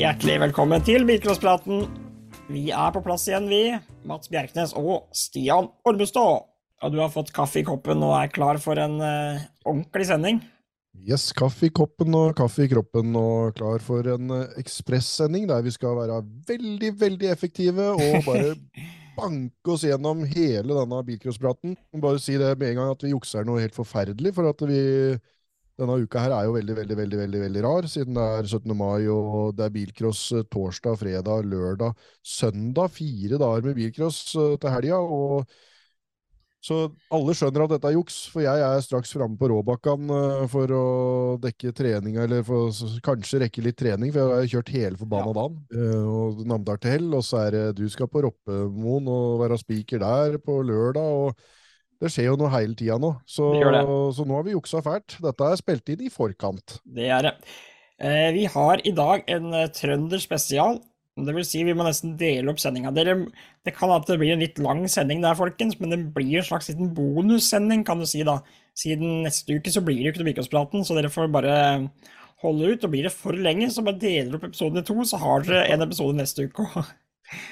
Hjertelig velkommen til Bilcrosspraten. Vi er på plass igjen, vi. Mats Bjerknes og Stian Ormestad. Og du har fått kaffe i koppen og er klar for en uh, ordentlig sending? Yes, kaffe i koppen og kaffe i kroppen og klar for en uh, ekspressending der vi skal være veldig, veldig effektive og bare banke oss gjennom hele denne bilcrosspraten. Bare si det med en gang at vi jukser noe helt forferdelig, for at vi denne uka her er jo veldig, veldig, veldig veldig, veldig rar, siden det er 17. mai, og det er bilcross eh, torsdag, fredag, lørdag, søndag. Fire dager med bilcross uh, til helga. og så alle skjønner at dette er juks, for jeg er straks framme på Råbakkan uh, for å dekke trening, eller for kanskje rekke litt trening, for jeg har kjørt hele forbanna ja. dagen. Og Namdal til hell, og så er det du skal på Roppemoen og være spiker der på lørdag. og det skjer jo noe hele tida nå, så, så, nå har vi juksa fælt. Dette er spilt inn i forkant. Det er det. Eh, vi har i dag en uh, trønder spesial. Det vil si vi må nesten dele opp sendinga. Det kan at det blir en litt lang sending der, folkens, men det blir en slags liten bonussending, kan du si, da. Siden neste uke så blir det jo ikke noe Birkåspraten, så dere får bare holde ut. Og blir det for lenge, så bare deler opp episoden i to, så har dere en episode neste uke òg.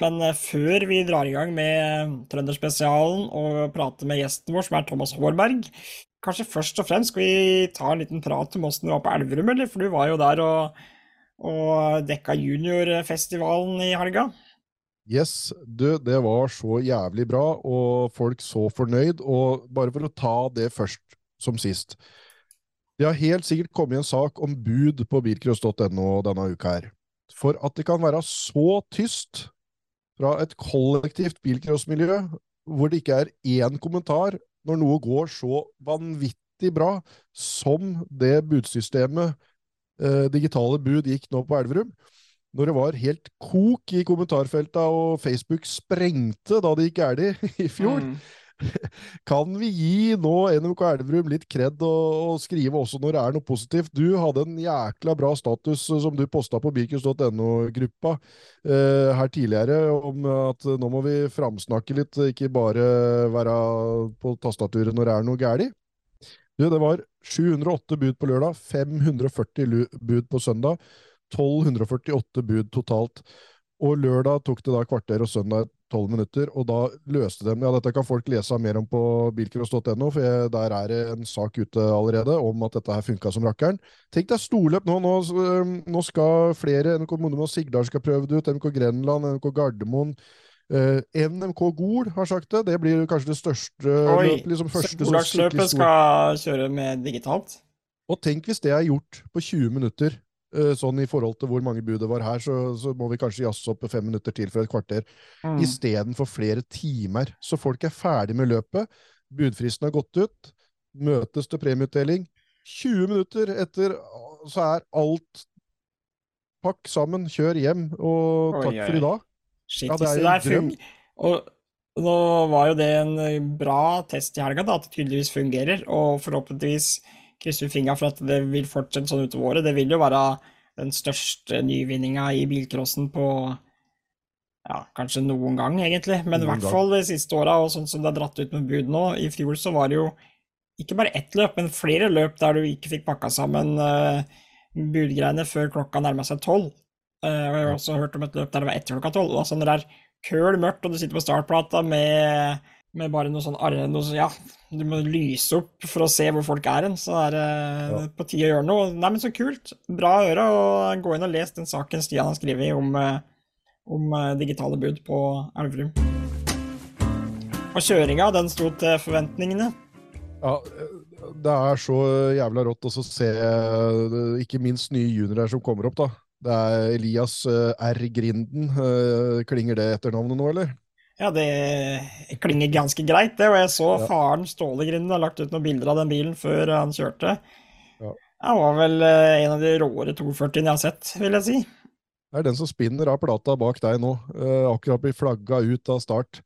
Men uh, før vi drar i gang med Trønderspesialen og prater med gjesten vår, som er Thomas Hårberg, kanskje først og fremst skal vi ta en liten prat om åssen du var på Elverum, eller? For du var jo der og, og dekka juniorfestivalen i helga. Yes, du, det var så jævlig bra, og folk så fornøyd. Og bare for å ta det først som sist. Det har helt sikkert kommet en sak om bud på bilcross.no denne uka her. For at det kan være så tyst fra et kollektivt bilcrossmiljø hvor det ikke er én kommentar når noe går så vanvittig bra som det budsystemet eh, digitale bud gikk nå på Elverum. Når det var helt kok i kommentarfelta og Facebook sprengte da det gikk galt i fjor. Mm. Kan vi gi nå NMK Elverum litt kred og, og, skrive også når det er noe positivt? Du hadde en jækla bra status eh, som du posta på bilcus.no-gruppa eh, her tidligere, om at nå må vi framsnakke litt, ikke bare være på tastaturet når det er noe galt. Du, det var 708 bud på lørdag, 540 bud på søndag, 1248 bud totalt. Og lørdag tok det da kvarter, og søndag tolv minutter. Og da løste de Ja, dette kan folk lese mer om på bilcross.no, for jeg, der er det en sak ute allerede om at dette her funka som rakkeren. Tenk deg storløp nå. Nå, nå skal flere NK Monum og Sigdal skal prøve det ut. NK Grenland, NK Gardermoen. Uh, NMK Gol har sagt det. Det blir kanskje det største Oi, løpet. Liksom første Gordagsløpet skal kjøre med digitalt? Og tenk hvis det er gjort på 20 minutter Eh, sånn i forhold til hvor mange bud det var her, så, så må vi kanskje jazze opp fem minutter til for et kvarter. Mm. Istedenfor flere timer. Så folk er ferdig med løpet. Budfristen har gått ut. Møtes til premieutdeling. 20 minutter etter så er alt Pakk sammen, kjør hjem, og takk oi, for i dag. Shit, ja, det er jo drøm. Og nå var jo det en bra test i helga, da, at det tydeligvis fungerer. Og forhåpentligvis krysser fingra for at det vil fortsette sånn utover året. Det vil jo være den største nyvinninga i bilcrossen på ja, kanskje noen gang, egentlig. Men i hvert fall de siste åra, og sånn som det er dratt ut med bud nå. I fjor så var det jo ikke bare ett løp, men flere løp der du ikke fikk pakka sammen uh, budgreiene før klokka nærma seg tolv. Uh, jeg har også hørt om et løp der det var etter klokka tolv. Altså når det er køl mørkt, og du sitter på startplata med med bare noe sånn noe, Ja, du må lyse opp for å se hvor folk er hen. Så er det ja. på tide å gjøre noe. Nei, men så kult. Bra å høre. Og gå inn og les den saken Stian har skrevet om, eh, om eh, digitale bud på Elverum. Og kjøringa, den sto til forventningene. Ja, det er så jævla rått å se eh, ikke minst nye juniorer som kommer opp, da. Det er Elias R. Grinden. Klinger det etter navnet nå, eller? Ja, det klinger ganske greit, det. Og jeg så ja. faren Ståle Grinden har lagt ut noen bilder av den bilen før han kjørte. Ja. Var vel eh, en av de råere 240-ene jeg har sett, vil jeg si. Det er den som spinner av plata bak deg nå. Eh, akkurat blir flagga ut av start.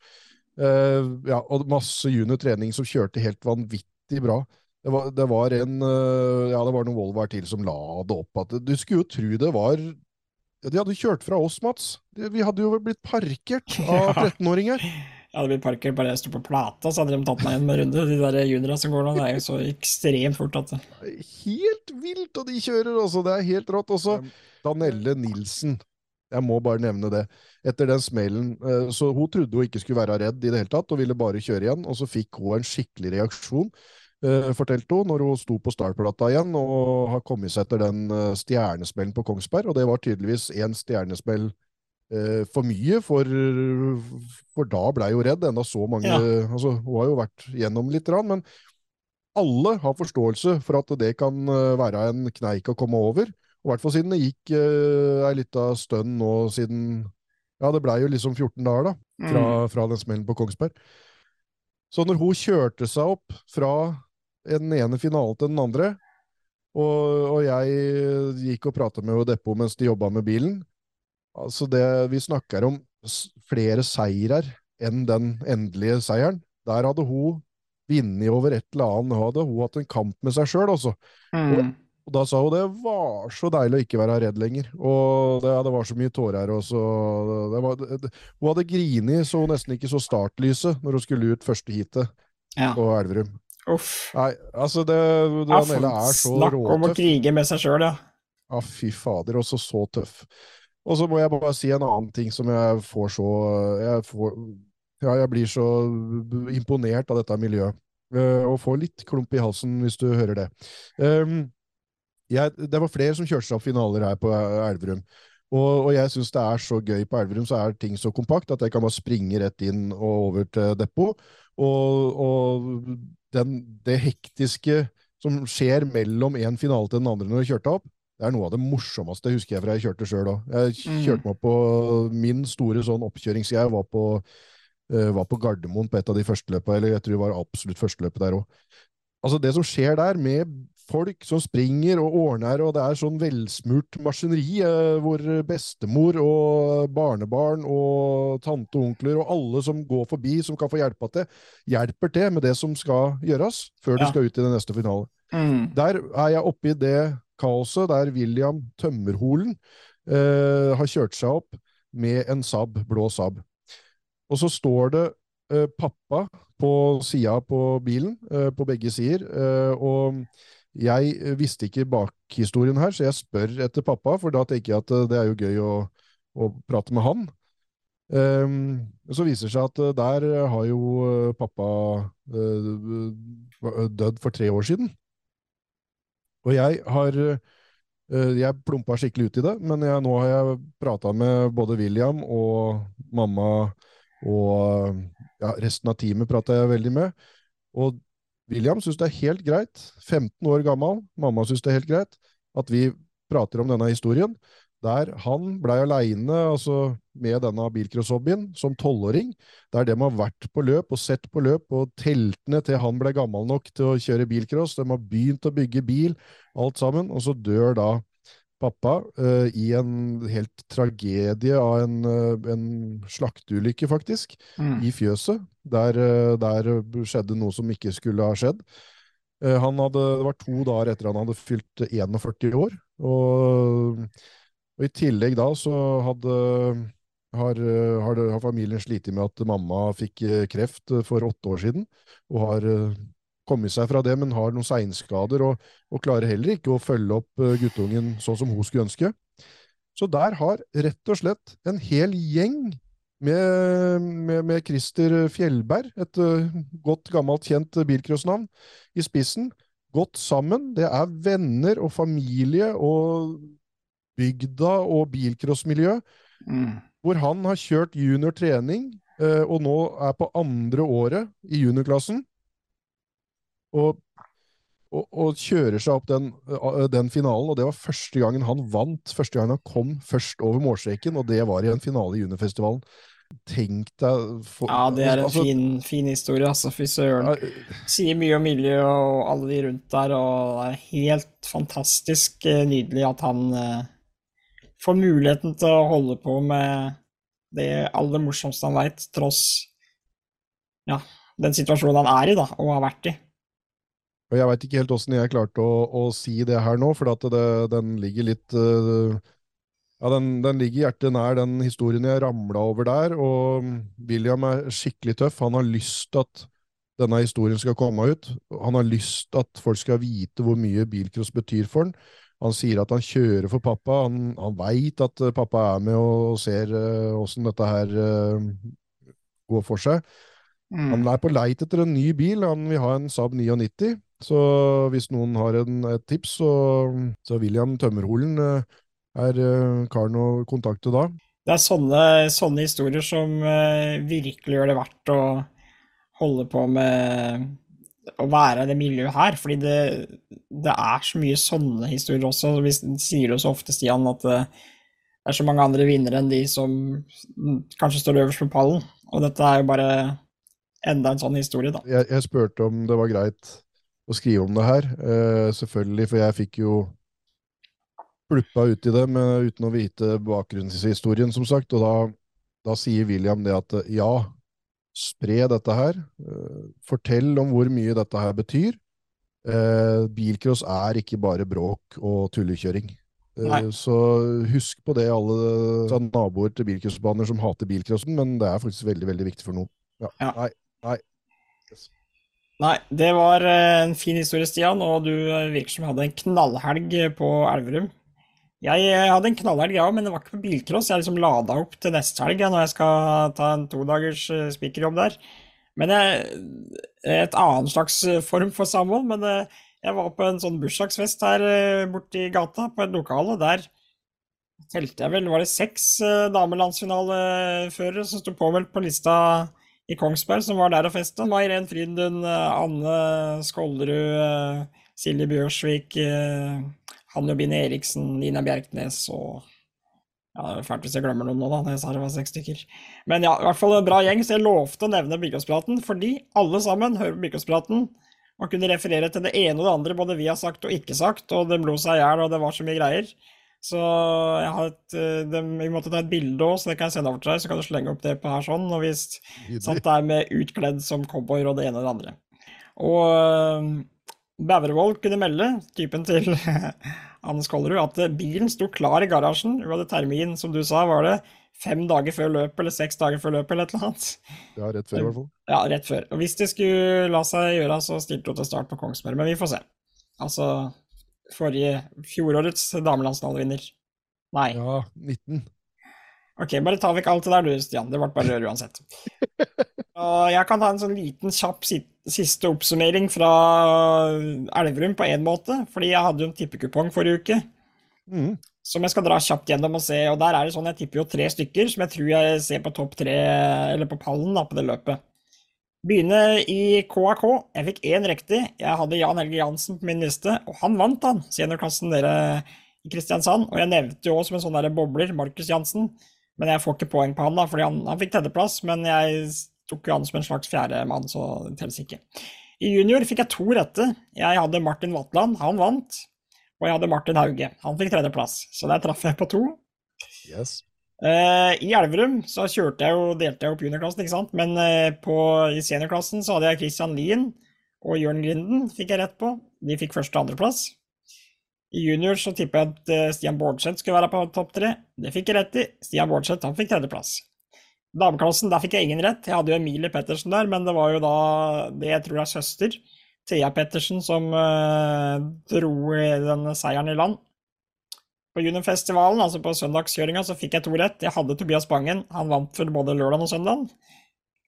Eh, ja, og masse junior trening som kjørte helt vanvittig bra. Det var, det var en uh, Ja, det var noen Volvo her til som la det opp. At, du skulle jo tro det var ja, De hadde kjørt fra oss, Mats. Vi hadde jo blitt parkert av 13-åringer. Ja, blitt parkert bare jeg sto på plata, så hadde de tatt meg igjen med runde. De der juniorene som går nå, det er jo så ekstremt fort at Helt vilt, og de kjører også! Det er helt rått. Også Danelle Nilsen. Jeg må bare nevne det. Etter den smellen eh, Så hun trodde hun ikke skulle være redd i det hele tatt, og ville bare kjøre igjen. Og så fikk hun en skikkelig reaksjon, fortalte hun, når hun sto på startplata igjen og har kommet seg etter den eh, stjernesmellen på Kongsberg. Og det var tydeligvis en stjernesmell for mye, for, for da blei hun redd. Enda så mange ja. altså, Hun har jo vært gjennom litt, men alle har forståelse for at det kan være en kneik å komme over. I hvert fall siden det gikk ei eh, lita stund nå siden Ja, det blei jo liksom 14 dager, da, fra, mm. fra den smellen på Kongsberg. Så når hun kjørte seg opp fra den ene finalen til den andre, og, og jeg gikk og prata med Odepo mens de jobba med bilen Altså, det Vi snakker om flere seirer enn den endelige seieren. Der hadde hun vunnet over et eller annet. Hadde hun hatt en kamp med seg sjøl, også. Mm. Og og da sa hun det var så deilig å ikke være redd lenger. Og det, det var så mye tårer. også. det var, det, hun hadde grini så hun nesten ikke så startlyset når hun skulle ut første heatet ja. på Elverum. Uff. Nei, altså det, det Anelle er så råtøff. Snakk om å krige med seg sjøl, ja. Ja, fy fader. Også så tøff. Og så må jeg bare si en annen ting som jeg får så Jeg, får, ja, jeg blir så imponert av dette miljøet. Uh, og får litt klump i halsen hvis du hører det. Um, jeg, det var flere som kjørte seg opp finaler her på Elverum. Og, og jeg syns det er så gøy på Elverum, så er ting så kompakt at jeg kan bare springe rett inn og over til depot. Og, og den, det hektiske som skjer mellom en finale til den andre når du kjørte opp, det er noe av det morsomste, husker jeg fra jeg kjørte sjøl òg. Jeg mm. kjørte meg på min store sånn oppkjøringsgreie, var på, uh, var på Gardermoen på et av de første løpa, eller jeg tror det var absolutt første løpet der òg. Altså, det som skjer der, med folk som springer og ordner, og det er sånn velsmurt maskineri eh, hvor bestemor og barnebarn og tante og onkler og alle som går forbi, som kan få hjelpa til, hjelper til med det som skal gjøres før ja. du skal ut i den neste finale. Mm. Der er jeg oppe i det kaoset der William Tømmerholen eh, har kjørt seg opp med en Saab, blå Saab. Og så står det eh, pappa på sida på bilen, eh, på begge sider, eh, og jeg eh, visste ikke bakhistorien her, så jeg spør etter pappa, for da tenker jeg at eh, det er jo gøy å, å prate med han. Um, så viser det seg at eh, der har jo pappa uh, dødd for tre år siden. Og jeg har uh, Jeg plumpa skikkelig ut i det, men jeg, nå har jeg prata med både William og mamma og ja, resten av teamet prata jeg veldig med. Og William syns det er helt greit, 15 år gammel, mamma syns det er helt greit, at vi prater om denne historien, der han blei aleine altså, med denne bilcrosshobbyen som tolvåring, der de har vært på løp og sett på løp, og teltene til han ble gammel nok til å kjøre bilcross, de har begynt å bygge bil, alt sammen, og så dør da pappa uh, i en helt tragedie av en, uh, en slakteulykke, faktisk, mm. i fjøset. Der, uh, der, skjedde noe som ikke skulle ha skjedd. Hadde, det var to dager etter han hadde fylt 41 år. Og, og i tillegg da så hadde har, har, har, familien slitt med at mamma fikk kreft for åtte år siden, og har kommet seg fra det, men har noen seinskader og, og, klarer heller ikke å følge opp uh, guttungen sånn som hun skulle ønske. Så der har rett og slett en hel gjeng med, med, med Christer Fjellberg, et uh, godt, gammelt, kjent bilcrossnavn, i spissen, gått sammen. Det er venner og familie og bygda og bilcrossmiljø, mm. hvor han har kjørt junior trening og nå er på andre året i juniorklassen og, og, og kjører seg opp den, eh, den, finalen. Og det var første gangen han vant, første gangen han kom først over målstreken, og det var i en finale i Juniorfestivalen. Tenk deg for, Ja, det er en altså, fin, fin, historie, altså. Fy søren. Sier mye om miljøet og alle de rundt der, og det er helt fantastisk eh, nydelig at han eh, får muligheten til å holde på med det aller morsomste han veit, tross ja, den situasjonen han er i, da, og har vært i. Og jeg veit ikke helt åssen jeg klarte å, å, si det her nå, for det, den ligger litt uh, Ja, den, den ligger hjertet nær den historien jeg ramla over der, og William er skikkelig tøff. Han har lyst til at denne historien skal komme ut. Han har lyst til at folk skal vite hvor mye bilcross betyr for han. Han sier at han kjører for pappa. Han, han veit at eh, pappa er med og ser åssen uh, dette her uh, går for seg. Mm. Han er på leit etter en ny bil. Han vil ha en Saab 99. Så hvis noen har en, et tips, så, så William Tømmerholen uh, er uh, karen å kontakte da. Det er sånne, sånne historier som uh, virkelig gjør det verdt å holde på med å være i det miljøet her. Fordi det, det, er så mye sånne historier også. Vi sier jo så ofte, Stian, at det er så mange andre vinnere enn de som kanskje står øverst på pallen. Og dette er jo bare enda en sånn historie, da. Jeg, jeg spurte om det var greit å skrive om det her, uh, selvfølgelig, for jeg fikk jo pluppa uti det men uten å vite bakgrunnshistorien, som sagt. Og da, da, sier William det at ja, spre dette her. Uh, fortell om hvor mye dette her betyr. Uh, bilcross er ikke bare bråk og tullekjøring. Uh, så husk på det, alle naboer til bilcrossbaner som hater bilcrossen, men det er faktisk veldig, veldig viktig for noen. Ja. Ja. Nei, nei. Nei, det var en fin historie, Stian, og du virker som du hadde en knallhelg på Elverum. Jeg eh, hadde en knallhelg, ja, men det var ikke på bilcross. Jeg liksom lada opp til neste helg når jeg skal ta en todagers spikerjobb der. Men jeg, Et annet slags eh, form for samhold. Men jeg var på en sånn bursdagsfest her borti gata, på et lokale. Der telte jeg vel, var det seks damelandsfinaleførere som sto påmeldt på lista i Kongsberg, som var der og festa. Mairen Frydenlund, Anne Skålderud, Silje Bjørsvik Hanne Bine Eriksen, Nina Bjerknes og ja, Fælt hvis jeg glemmer noen nå, da, jeg sa det var seks stykker. Men ja, i hvert fall en bra gjeng, så jeg lovte å nevne Bilkåspraten, fordi alle sammen hører på Bilkåspraten og kunne referere til det ene og det andre, både vi har sagt og ikke sagt, og det blod seg i hjel, og det var så mye greier. Så jeg har et, det, jeg måtte ta et bilde òg, så det kan jeg sende over til deg, så kan du slenge opp det på her sånn. Og vi satt der med utkledd som cowboyer og det ene og det andre. Og eh, Bævervoll kunne melde, typen til Anne Skållerud, at bilen sto klar i garasjen. Hun hadde termin, som du sa, var det fem dager før løpet, eller seks dager før løpet, eller et eller annet. Ja, rett før i hvert fall. Ja, rett før. Og hvis det skulle la seg gjøre, så stilte hun til start på Kongsberg, men vi får se. Altså forrige fjorårets damelandsdalvinner? Nei. Ja, 19. Ok, bare ta vekk alt det der du, Stian. Det ble bare rør uansett. Og jeg kan ta en sånn liten, kjapp siste oppsummering fra Elverum på én måte. Fordi jeg hadde jo en tippekupong forrige uke. Mm. Som jeg skal dra kjapt gjennom og se. Og der er det sånn, jeg tipper jo tre stykker som jeg tror jeg ser på topp tre, eller på pallen da, på det løpet. Begynne i KAK. Jeg fikk én riktig. Jeg hadde Jan Helge Jansen på min liste, og han vant, han. Seniorklassen dere i Kristiansand. Og jeg nevnte jo også som en sånn der bobler Markus Jansen. Men jeg får ikke poeng på han, da, fordi han, han fikk tredjeplass. Men jeg tok jo han som en slags fjerdemann, så det telles ikke. I junior fikk jeg to rette. Jeg hadde Martin Vatland, han vant. Og jeg hadde Martin Hauge, han fikk tredjeplass. Så der traff jeg på to. Yes. Uh, I Elverum så kjørte jeg jo, delte jeg opp juniorklassen, ikke sant. Men uh, på, i seniorklassen så hadde jeg Christian Lien og Jørn Grinden fikk jeg rett på. De fikk første- og andreplass. I junior så tippa jeg at uh, Stian Bårdseth skulle være på topp tre. Det fikk jeg rett i. Stian Bårdseth han fikk tredjeplass. Dameklassen, der fikk jeg ingen rett. Jeg hadde jo Emilie Pettersen der, men det var jo da det jeg tror er søster, Thea Pettersen, som dro denne seieren i land. På juniorfestivalen, altså på søndagskjøringa, så fikk jeg to rett. Jeg hadde Tobias Bangen, han vant for både lørdag og søndag.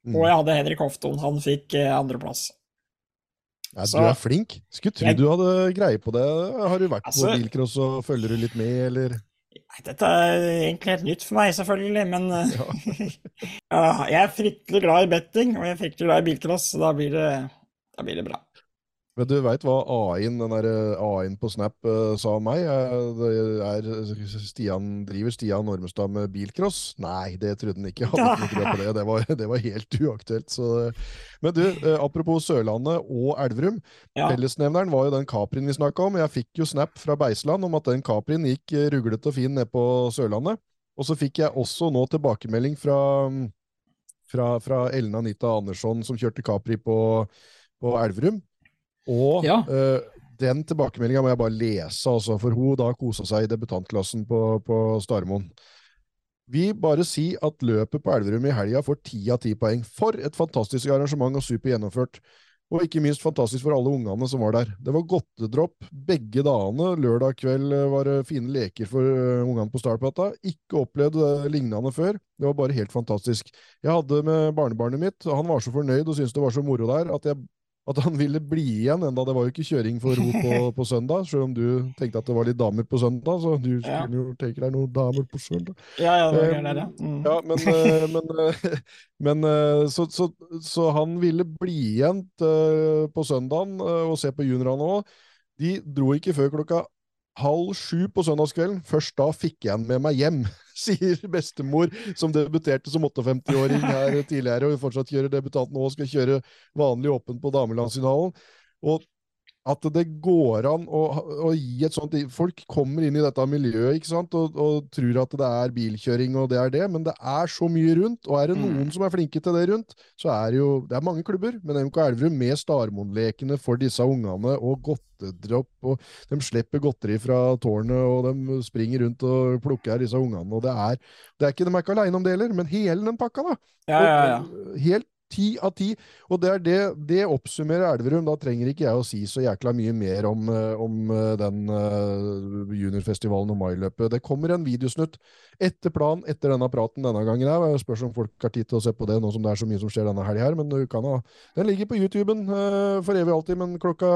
Mm. Og jeg hadde Henrik Hofton, han fikk eh, andreplass. Ja, du er flink. Skulle tro jeg, du hadde greie på det. Har du vært altså, på bilcross og følger du litt med, eller? Dette er egentlig helt nytt for meg, selvfølgelig, men ja. ja, jeg er fryktelig glad i betting, og jeg er fryktelig glad i bilcross, så da blir det, da blir det bra. Men du veit hva A-en eh, AI på Snap uh, sa om meg? Det er Stian, driver Stian Ormestad med bilcross? Nei, det trodde han ikke. Hadde ikke på det. Det var, det var helt uaktuelt. Så. Men du, uh, apropos Sørlandet og Elverum. Ja. Fellesnevneren var jo den Caprien vi snakka om. Jeg fikk jo snap fra Beisland om at den Caprien gikk ruglete og fin ned på Sørlandet. Og så fikk jeg også nå tilbakemelding fra, fra, fra Ellen Anita Andersson, som kjørte Capri på, på Elverum og ja. uh, den tilbakemeldinga må jeg bare lese, altså, for hun da kosa seg i debutantklassen på, på Starmoen. Vi bare si at løpet på Elverum i helga får ti av ti poeng. For et fantastisk arrangement og super gjennomført. Og ikke minst fantastisk for alle ungene som var der. Det var godtedropp begge dagene. Lørdag kveld var det fine leker for uh, ungene på Startplata. Ikke opplevd lignende før. Det var bare helt fantastisk. Jeg hadde med barnebarnet mitt, og han var så fornøyd og syntes det var så moro der, at jeg at han ville bli igjen enda det var jo ikke kjøring for ro på, på, søndag, selv om du tenkte at det var litt damer på søndag, så du skulle ja. jo tenke deg noen damer på søndag. Ja, ja, det var um, der, ja. Mm. ja men, eh, men, eh, men eh, så, så, så, han ville bli igjen på søndagen og se på juniorene òg. De dro ikke før klokka halv sju på søndagskvelden. Først da fikk jeg han med meg hjem, sier bestemor, som debuterte som 58-åring her tidligere, og fortsatt kjører debutant nå og skal kjøre vanlig åpen på damelandsfinalen. Og at det går an å, å, gi et sånt Folk kommer inn i dette miljøet ikke sant, og, og, tror at det er bilkjøring og det er det, men det er så mye rundt. Og er det noen mm. som er flinke til det rundt, så er det jo Det er mange klubber, men MK Elverum med Starmoen-lekene for disse ungene og godtedropp, og de slipper godteri fra tårnet, og de springer rundt og plukker disse ungene. og det er, det er ikke, De er ikke aleine om det heller, men hele den pakka, da. Ja, ja, ja. Helt Ti av ti. Og det, er det, det oppsummerer Elverum. Da trenger ikke jeg å si så jækla mye mer om, eh, om eh, den uh, juniorfestivalen og mailøpet. Det kommer en videosnutt etter plan etter denne praten denne gangen. Jeg spørs om folk har tid til å se på det nå som det er så mye som skjer denne helga her. Men du kan ha, den ligger på YouTuben for evig og alltid. Men klokka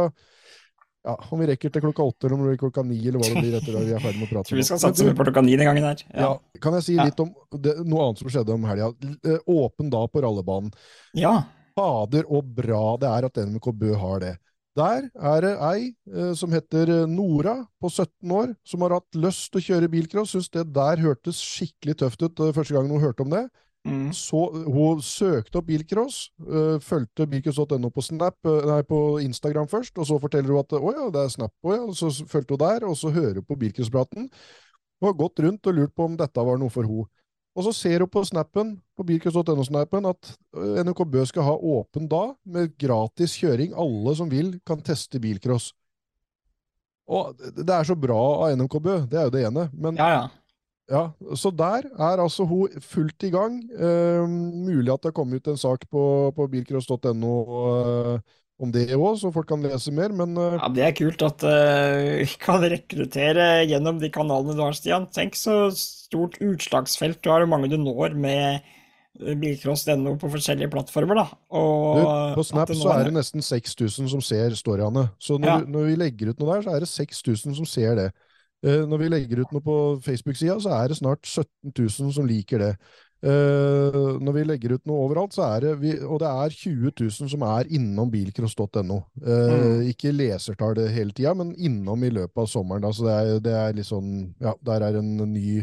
ja, Om vi rekker til klokka åtte eller om det blir klokka ni, eller hva det blir etter at vi er ferdig med å prate. Tror vi skal satse på klokka ni den gangen her. Ja. ja. Kan jeg si litt om det, noe annet som skjedde om helga? Eh, åpen da på rallebanen. Ja. Fader og bra det er at NMK Bø har det. Der er det ei eh, som heter eh, Nora, på 17 år, som har hatt lyst til å kjøre bilcross. Syns det der hørtes skikkelig tøft ut første gang hun hørte om det. Mm. Så hun søkte opp bilcross, uh, fulgte bilcross.no på, Snap, nei, på Instagram først, og så forteller hun at å ja, det er Snap, å ja, og så fulgte hun der, og så hører hun på bilcrosspraten. Hun har gått rundt og lurt på om dette var noe for henne. Og så ser hun på snappen, på bilcross.no-snappen at NRK Bø skal ha åpen da, med gratis kjøring. Alle som vil, kan teste bilcross. Og det er så bra av NRK Bø, det er jo det ene. Men ja, ja. Ja, så der er altså hun fullt i gang. Eh, mulig at det har kommet ut en sak på, på bilcross.no eh, om det òg, så folk kan lese mer, men eh. Ja, Det er kult at uh, vi kan rekruttere gjennom de kanalene du har, Stian. Tenk så stort utslagsfelt du har, og mange du når med bilcross.no på forskjellige plattformer. da. Og du, på Snap så er det nesten 6000 som ser storyene. Så når, ja. vi, når, vi legger ut noe der, så er det 6000 som ser det. Uh, når vi legger ut noe på Facebook-sida, så er det snart 17 000 som liker det. Uh, når vi legger ut noe overalt, så er det vi, Og det er 20 000 som er innom bilcross.no. Uh, mm. Ikke lesertall hele tida, men innom i løpet av sommeren. Da, så det er, det er litt sånn Ja, der er en ny,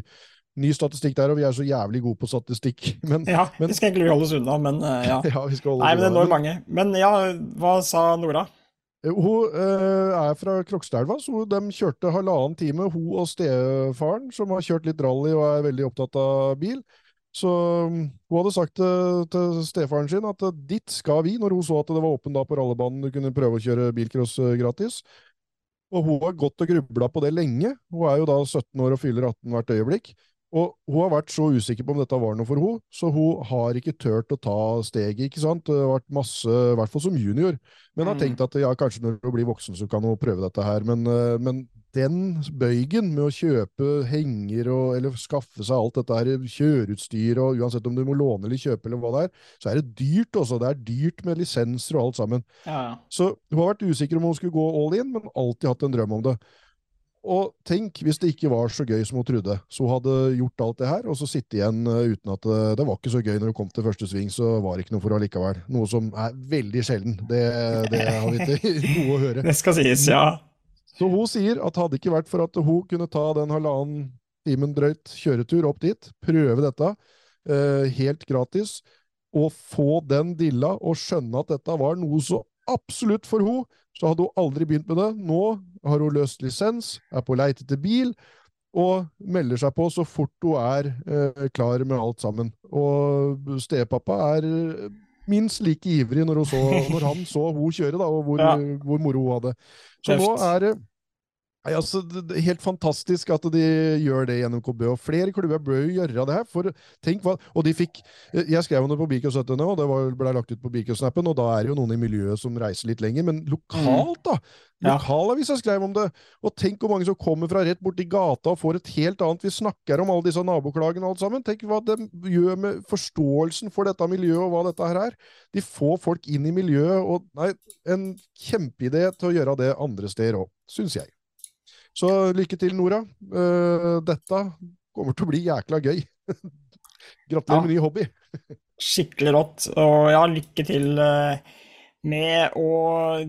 ny statistikk der, og vi er så jævlig gode på statistikk. Men, ja, men, vi skal egentlig holde oss unna, men ja. ja vi skal holde Nei, men det når mange. Men ja, hva sa Nora? Hun uh, er fra Krokstadelva, så de kjørte halvannen time, hun og stefaren, som har kjørt litt rally og er veldig opptatt av bil. Så um, hun hadde sagt til, til stefaren sin at dit skal vi, når hun så at det var åpen på rallebanen, du kunne prøve å kjøre bilcross uh, gratis. Og hun har gått og grubla på det lenge. Hun er jo da 17 år og fyller 18 hvert øyeblikk. Og hun har vært så usikker på om dette var noe for henne, så hun har ikke turt å ta steget. ikke sant? Det har vært masse, i hvert fall som junior. Men har mm. tenkt at ja, kanskje når hun blir voksen, så kan hun prøve dette her. Men, uh, men den bøygen med å kjøpe henger og, eller skaffe seg alt dette her kjøreutstyr, og uansett om du må låne eller kjøpe eller hva det er, så er det dyrt også. Det er dyrt med lisenser og alt sammen. Ja. Så hun har vært usikker om hun skulle gå all in, men alltid hatt en drøm om det. Og tenk hvis det ikke var så gøy som hun trodde. Så hun hadde gjort alt det her, og så sitte igjen uh, uten at uh, det var ikke så gøy når hun kom til første sving, så var det ikke noe for henne likevel. Noe som er veldig sjelden. Det, det har vi ikke noe å høre. Det skal sies, ja. Så hun sier at hadde ikke vært for at hun kunne ta den halvannen timen drøyt kjøretur opp dit, prøve dette eh, helt gratis, og få den dilla og skjønne at dette var noe så absolutt for henne, så hadde hun aldri begynt med det. Nå har hun løst lisens, er på leite etter bil, og melder seg på så fort hun er eh, klar med alt sammen. Og stepappa er minst like ivrig når, så, når han så hun kjøre, da, og hvor, ja. hvor moro hun hadde. Så nå er det Nei, altså, det er Helt fantastisk at de gjør det i NMKB, og flere klubber bør jo gjøre det her. for tenk hva, og de fikk, Jeg skrev om det på Bikos nå, og det var, ble lagt ut på Bikos-snappen, og da er det jo noen i miljøet som reiser litt lenger, men lokalt, da! Ja. Lokalavisa skrev om det, og tenk hvor mange som kommer fra rett borti gata og får et helt annet Vi snakker om alle disse naboklagene og alt sammen. Tenk hva det gjør med forståelsen for dette miljøet og hva dette her er. De får folk inn i miljøet, og nei, en kjempeidé til å gjøre det andre steder òg, syns jeg. Så lykke til, Nora. Uh, dette kommer til å bli jækla gøy. Gratulerer ja. med ny hobby. Skikkelig rått. Og ja, lykke til uh, med å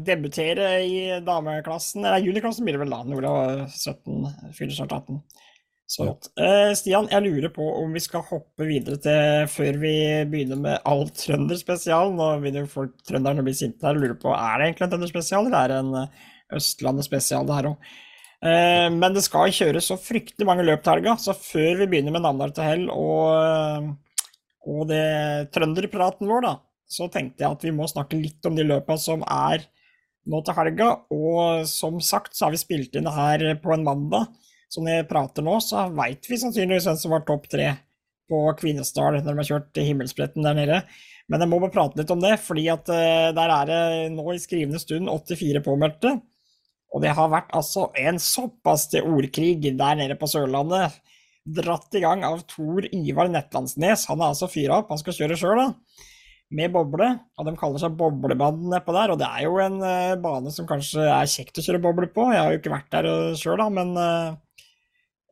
debutere i dameklassen. Eller juniorklassen blir det vel da. Nora var 17, fyller snart 18. Så rått. Uh, Stian, jeg lurer på om vi skal hoppe videre til før vi begynner med all trønderspesial. Nå begynner folk trønderne å bli sinte her og lurer på er det egentlig en trønderspesial, eller er det en Østlandet spesial det her òg. Eh, men det skal kjøres så fryktelig mange løp til helga, så før vi begynner med Namdal til hell og, og det trønderpraten vår, da, så tenkte jeg at vi må snakke litt om de løpa som er nå til helga. Og som sagt så har vi spilt inn det her på en mandag. Så når jeg prater nå, så veit vi sannsynligvis hvem som var topp tre på Kvinesdal når de har kjørt himmelspretten der nede. Men jeg må bare prate litt om det, fordi at uh, der er det nå i skrivende stund 84 påmeldte. Og det har vært altså en såpass til ordkrig der nede på Sørlandet. Dratt i gang av Tor Ivar Netlandsnes. Han er altså fyra opp, han skal kjøre sjøl, da. Med boble. Og de kaller seg Boblebanen nedpå der. Og det er jo en uh, bane som kanskje er kjekt å kjøre boble på. Jeg har jo ikke vært der sjøl, da, men uh,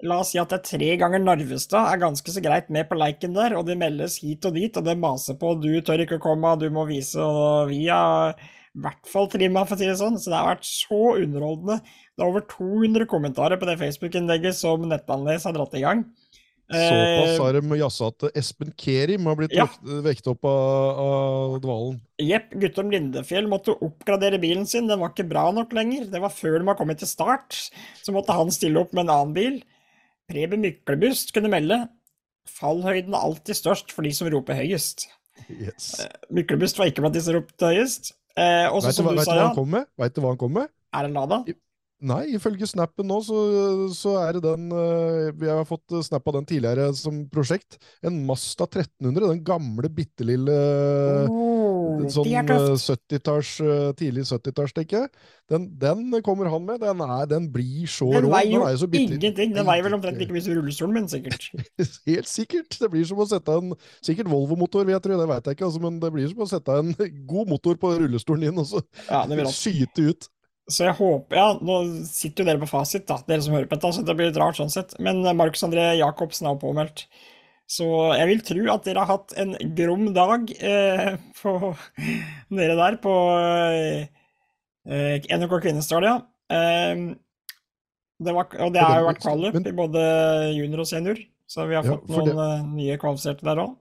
La oss si at det er tre ganger Narvestad er ganske så greit med på leiken der, og det meldes hit og dit, og det maser på 'du tør ikke å komme, du må vise', og vi har i hvert fall trimma, for å si det sånn. Så det har vært så underholdende. Det er over 200 kommentarer på det Facebook-innlegget som Nettanles har dratt i gang. Såpass har de jazza at Espen Kerim har blitt ja. vektet opp av, av dvalen. Jepp. Guttorm Lindefjell måtte oppgradere bilen sin. Den var ikke bra nok lenger. Det var før de var kommet til start. Så måtte han stille opp med en annen bil. Preben Myklebust kunne melde fallhøyden er alltid størst for de som roper høyest. Yes. Eh, Myklebust var ikke blant de som ropte høyest. Eh, også, vet, du, vet, du hva han kom med? vet du hva han kom med? Er det Lada? Nei, ifølge snappen nå, så, så er det den uh, Vi har fått snap av den tidligere som prosjekt. En Masta 1300, den gamle, bitte lille oh, sånn 70-talls, uh, eh, tidlig 70-talls, tenker jeg. Den, den, kommer han med. Den, er, den blir så den rå. Veier jo så ingenting. Den veier vel omtrent like mye som rullestolen min, sikkert. Helt sikkert. Det blir som å sette en Sikkert Volvo-motor, vil jeg tro, det vet jeg ikke, altså, men det blir som å sette en god motor på rullestolen din og så ja, skyte ut. Så jeg håper Ja, nå sitter jo dere på fasit, da, dere som hører på dette, så det blir litt rart sånn sett. Men Markus André Jacobsen er påmeldt. Så jeg vil tro at dere har hatt en grom dag eh, på dere der på eh, NRK Kvinesdal. Eh, det var, og det har jo vært kvalik i både junior og senior, så vi har fått ja, noen det... Eh, nye kvalifiserte der òg.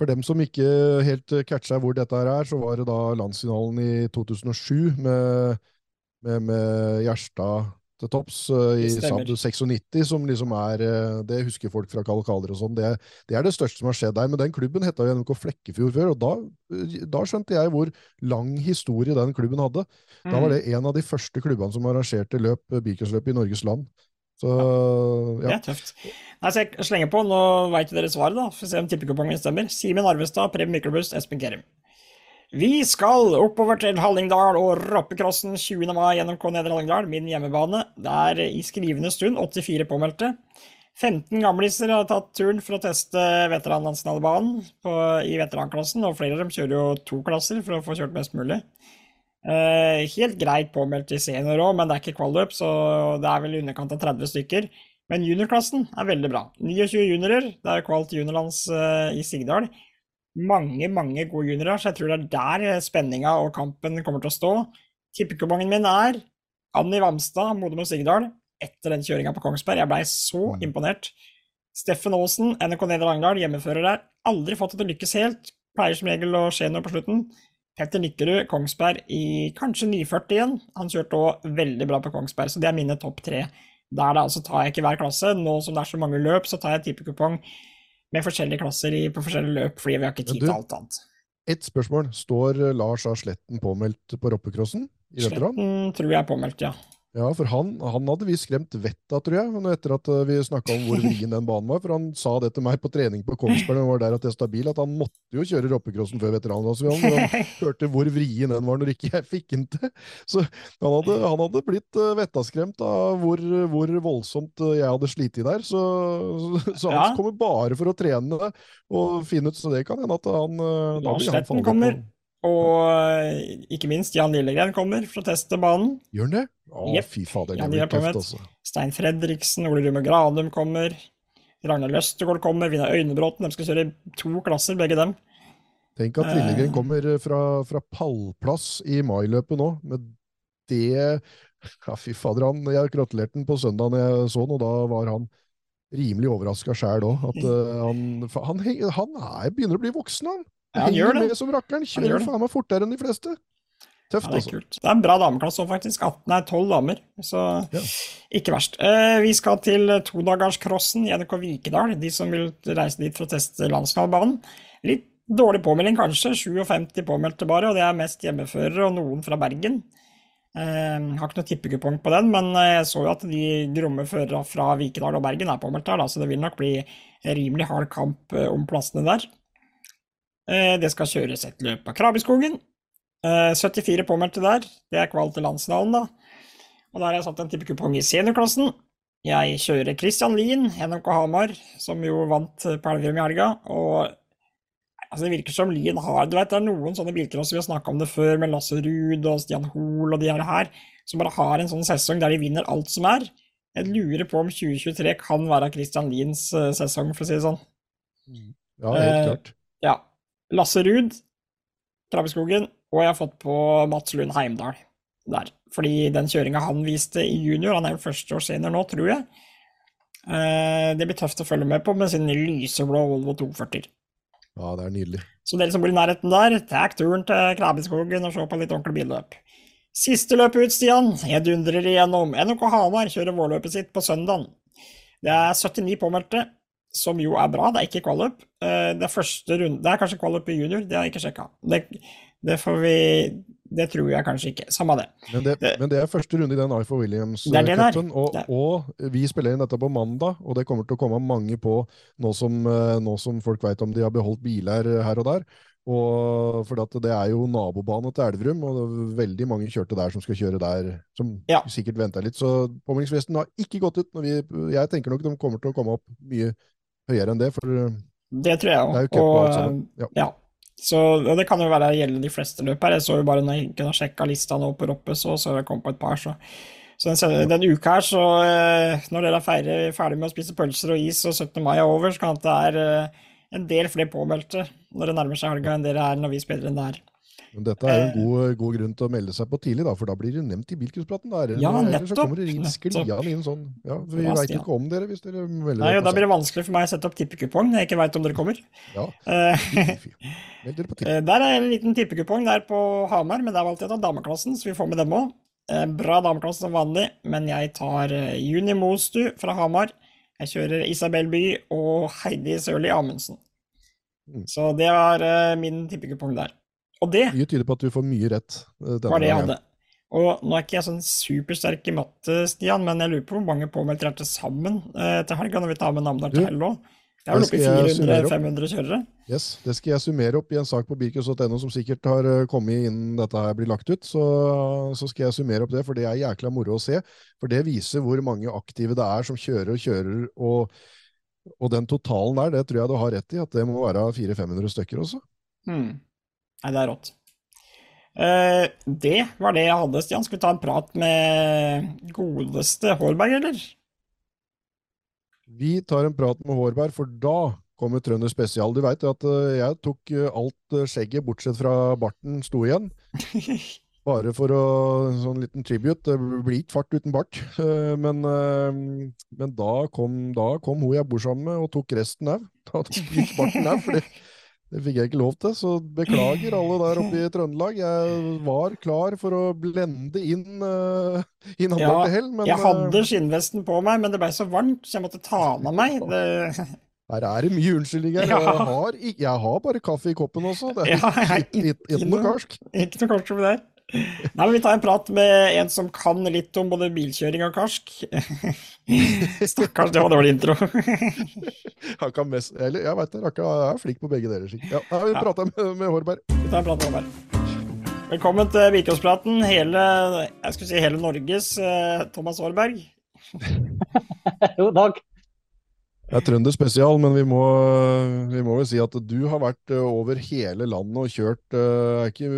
For dem som ikke helt catcha hvor dette her er, så var det da landsfinalen i 2007 med med, med Gjerstad til topps uh, i Saab 96, som liksom er uh, Det husker folk fra Kalkaler og sånn. Det, det, er det største som har skjedd der. Men den klubben heta jo NMK Flekkefjord før, og da, da, skjønte jeg hvor lang historie den klubben hadde. Da var mm. det en av de første klubbene som arrangerte løp, eh, bilcrosløp i Norges land. Så, ja. Det er tøft. Nei, så jeg slenger på, nå veit dere svaret, da. For å se om tippekupongen stemmer. Simen Arvestad, Preben Myklebust, Espen Kerim. Vi skal oppover til Hallingdal og Rappekrossen 20. mai gjennom K Nedre Hallingdal, min hjemmebane. Det er i skrivende stund 84 påmeldte. 15 gamliser har tatt turen for å teste veteranlandsfinalebanen i veteranklassen, og flere av dem kjører jo to klasser for å få kjørt mest mulig. Eh, helt greit påmeldt i senior òg, men det er ikke kvalløp, så det er vel i underkant av 30 stykker. Men juniorklassen er veldig bra. 29 juniorer, det er kvalt juniorlands eh, i Sigdal mange, mange gode juniorer, så jeg tror det er der spenninga og kampen kommer til å stå. Tippekupongen min er Anni Vamstad, Modum og Sigdal, etter den kjøringa på Kongsberg. Jeg blei så mm. imponert. Steffen Aasen, NRK Nedre Langdal, hjemmefører der. Aldri fått det til å lykkes helt. Pleier som regel å skje noe på slutten. Petter Nikkerud, Kongsberg i kanskje 940 igjen. Han kjørte òg veldig bra på Kongsberg, så det er mine topp tre. Der da, så tar jeg ikke hver klasse. Nå som det er så mange løp, så tar jeg tippekupong med forskjellige klasser i, på forskjellige løp, fordi vi har ikke tid til alt annet. Ett spørsmål. Står Lars A. Sletten påmeldt på Roppekrossen? i? Sletten tror jeg er påmeldt, ja. Ja, for han, han hadde vi skremt vettet av, tror jeg, etter at eh, vi snakka om hvor vrien den banen var. For han sa det til meg på trening på Kongsberg når han var der og testa bil, at han måtte jo kjøre roppecrossen før veteranlandsfinalen. For han hørte hvor vrien den var når ikke jeg fikk den til. Så han hadde, han hadde blitt uh, vettaskremt av hvor, hvor, voldsomt eh, jeg hadde slitt der. Så, så, så han ja. kommer bare for å trene og finne ut, så det kan hende at han Lars Sletten kommer. Og ikke minst Jan Lillegren kommer for å teste banen. Gjør han det? Å, yep. fy fader, det blir tøft, altså. Stein Fredriksen, Ole Rume Granum kommer. Ragnar Løstegård kommer. Vinna Øynebråten. De skal kjøre to klasser, begge dem. Tenk at Lillegren eh. kommer fra, fra pallplass i mailøpet nå. Med det ja, Fy fader, han, jeg gratulerte han på søndag når jeg så han, og da var han rimelig overraska sjæl òg. At uh, han, han, han, er, begynner å bli voksen, han. Ja, han gjør det. Med som rakkeren. Kjører faen meg fortere enn de fleste. Tøft, ja, det er altså. kult. Det er en bra dameklasse òg, faktisk. 18 er 12 damer, så ja. ikke verst. Eh, vi skal til todagerscrossen i NRK Vikedal, de som vil reise dit for å teste landsfinalebanen. Litt dårlig påmelding, kanskje. 57 påmeldte bare, og det er mest hjemmeførere og noen fra Bergen. Eh, har ikke noe tippekupong på den, men jeg så jo at de gromme førerne fra Vikedal og Bergen er påmeldt her, da, så det vil nok bli rimelig hard kamp eh, om plassene der. Eh, det skal kjøres et løp av Krabbeskoggen. 74 eh, påmeldte der. Det er kval til landsdalen, da. Og der har jeg satt en tippekupong i seniorklassen. Jeg kjører Christian Lien, NMK Hamar, som jo vant på Elverum i helga. Og altså, det virker som Lien har Du vet, det er noen sånne bilcross vi har snakka om det før, med Lasse Ruud og Stian Hoel og de her, her, som bare har en sånn sesong der de vinner alt som er. Jeg lurer på om 2023 kan være Christian Liens sesong, for å si det sånn. Ja, helt klart. Eh, ja. Lasse Ruud, Krabbeskogen, og jeg har fått på Mats Lund Heimdal der. Fordi den kjøringa han viste i junior, han er jo førsteårs senior nå, tror jeg. Eh, det blir tøft å følge med på med sin lyseblå Volvo 240. Ja, det er nydelig. Så dere som bor i nærheten der, takk turen til Krabbeskogen og se på litt ordentlig billøp. Siste løp ut, Stian. Jeg dundrer igjennom. NRK Hamar kjører vårløpet sitt på søndag. Det er 79 påmeldte som jo er bra. Det er ikke qualup. Eh, det er første runde Det er kanskje qualup i junior, det har jeg ikke sjekka. Det, det, får vi Det tror jeg kanskje ikke. Samme det. Men det, men det er første runde i den Ifor Williams-cupen, og, og, vi spiller inn dette på mandag, og det kommer til å komme mange på nå som, eh, nå som folk veit om de har beholdt biler her og der. Og for det er jo nabobane til Elverum, og det er veldig mange kjørte der som skal kjøre der, som ja. sikkert venter litt. Så påmeldingsfristen har ikke gått ut. Vi, jeg tenker nok de kommer til å komme opp mye høyere enn det. For det tror jeg òg. Og, ja. ja. Så det kan jo være gjelde de fleste løp her. Jeg så jo bare når jeg ikke har sjekka lista nå på Roppe, så, så jeg kom på et par, så så den, den uka her, så eh, når dere er ferdig, ferdig, med å spise pølser og is og 17. mai er over, så kan det være eh, en del flere påmeldte når det nærmer seg helga enn dere er når vi spiller enn det her. Men dette er jo en god, god, grunn til å melde seg på tidlig, da, for da blir det nevnt i bilcruisepraten. Ja, nettopp. så kommer det inn skliende inn sånn. Ja, Vi veit ikke om dere hvis dere melder Nei, på. Da blir det vanskelig for meg å sette opp tippekupong når jeg ikke veit om dere kommer. Ja, eh, Meld dere på tipp. Eh, der er en liten tippekupong der på Hamar, men det er alltid av dameklassen, så vi får med dem òg. Eh, bra dameklasse som vanlig, men jeg tar Juni Mostu fra Hamar. Jeg kjører Isabel By og Heidi Sørli Amundsen. Mm. Så det var min tippekupong der. Og det Mye tyder på at du får mye rett. Uh, var det jeg hadde. Og nå er ikke jeg sånn supersterk i matte, Stian, men jeg lurer på hvor mange påmeldte er til sammen uh, til helga, når vi tar med Namdal til Hello. Det er vel oppe i 400-500 kjørere? Yes, Det skal jeg summere opp i en sak på birkus.no som sikkert har eh, kommet innen dette her blir lagt ut. Så, så, skal jeg summere opp det, for det er jækla moro å se. For det viser hvor mange aktive det er som kjører og kjører. Og, og den totalen der, det tror jeg du har rett i, at det må være 400-500 stykker også. Hmm. Nei, det er rått. Uh, det var det jeg hadde, Stian. Skal vi ta en prat med godeste Hårberg, eller? Vi tar en prat med Hårberg, for da kommer Trønder spesial. Du veit at uh, jeg tok uh, alt skjegget, bortsett fra barten, sto igjen. Bare for å sånn liten tribute. Det blir ikke fart uten bart. Men, men da, kom, da, kom, hun jeg bor sammen med, og tok resten òg. Da tok barten òg. For det fikk jeg ikke lov til, så beklager alle der oppe i Trøndelag. Jeg var klar for å blende inn uh, inn ja, til hell, men Jeg hadde eh, skinnvesten på meg, men det ble så varmt, så jeg måtte ta den av meg. Det... Her er det mye unnskyldninger. Ja. Jeg, har, jeg, har, bare kaffe i koppen også. Det er ja, ikke, ikke, ikke, noe karsk. Ikke noe karsk over der. Nei, men Vi tar en prat med en som kan litt om både bilkjøring og karsk. Stakkars, det var dårlig intro. Han kan mest, eller jeg vet det, han er flink på begge deler. Ja, nei, vi Ja. prater med, med Hårberg. Vi tar en prat med Hårberg. Velkommen til Vikåspraten, hele, jeg skulle si hele Norges eh, Thomas Hårberg. Jo, takk. Det er trønder spesial, men vi må, vi må vel si at du har vært eh, over hele landet og kjørt eh, er ikke,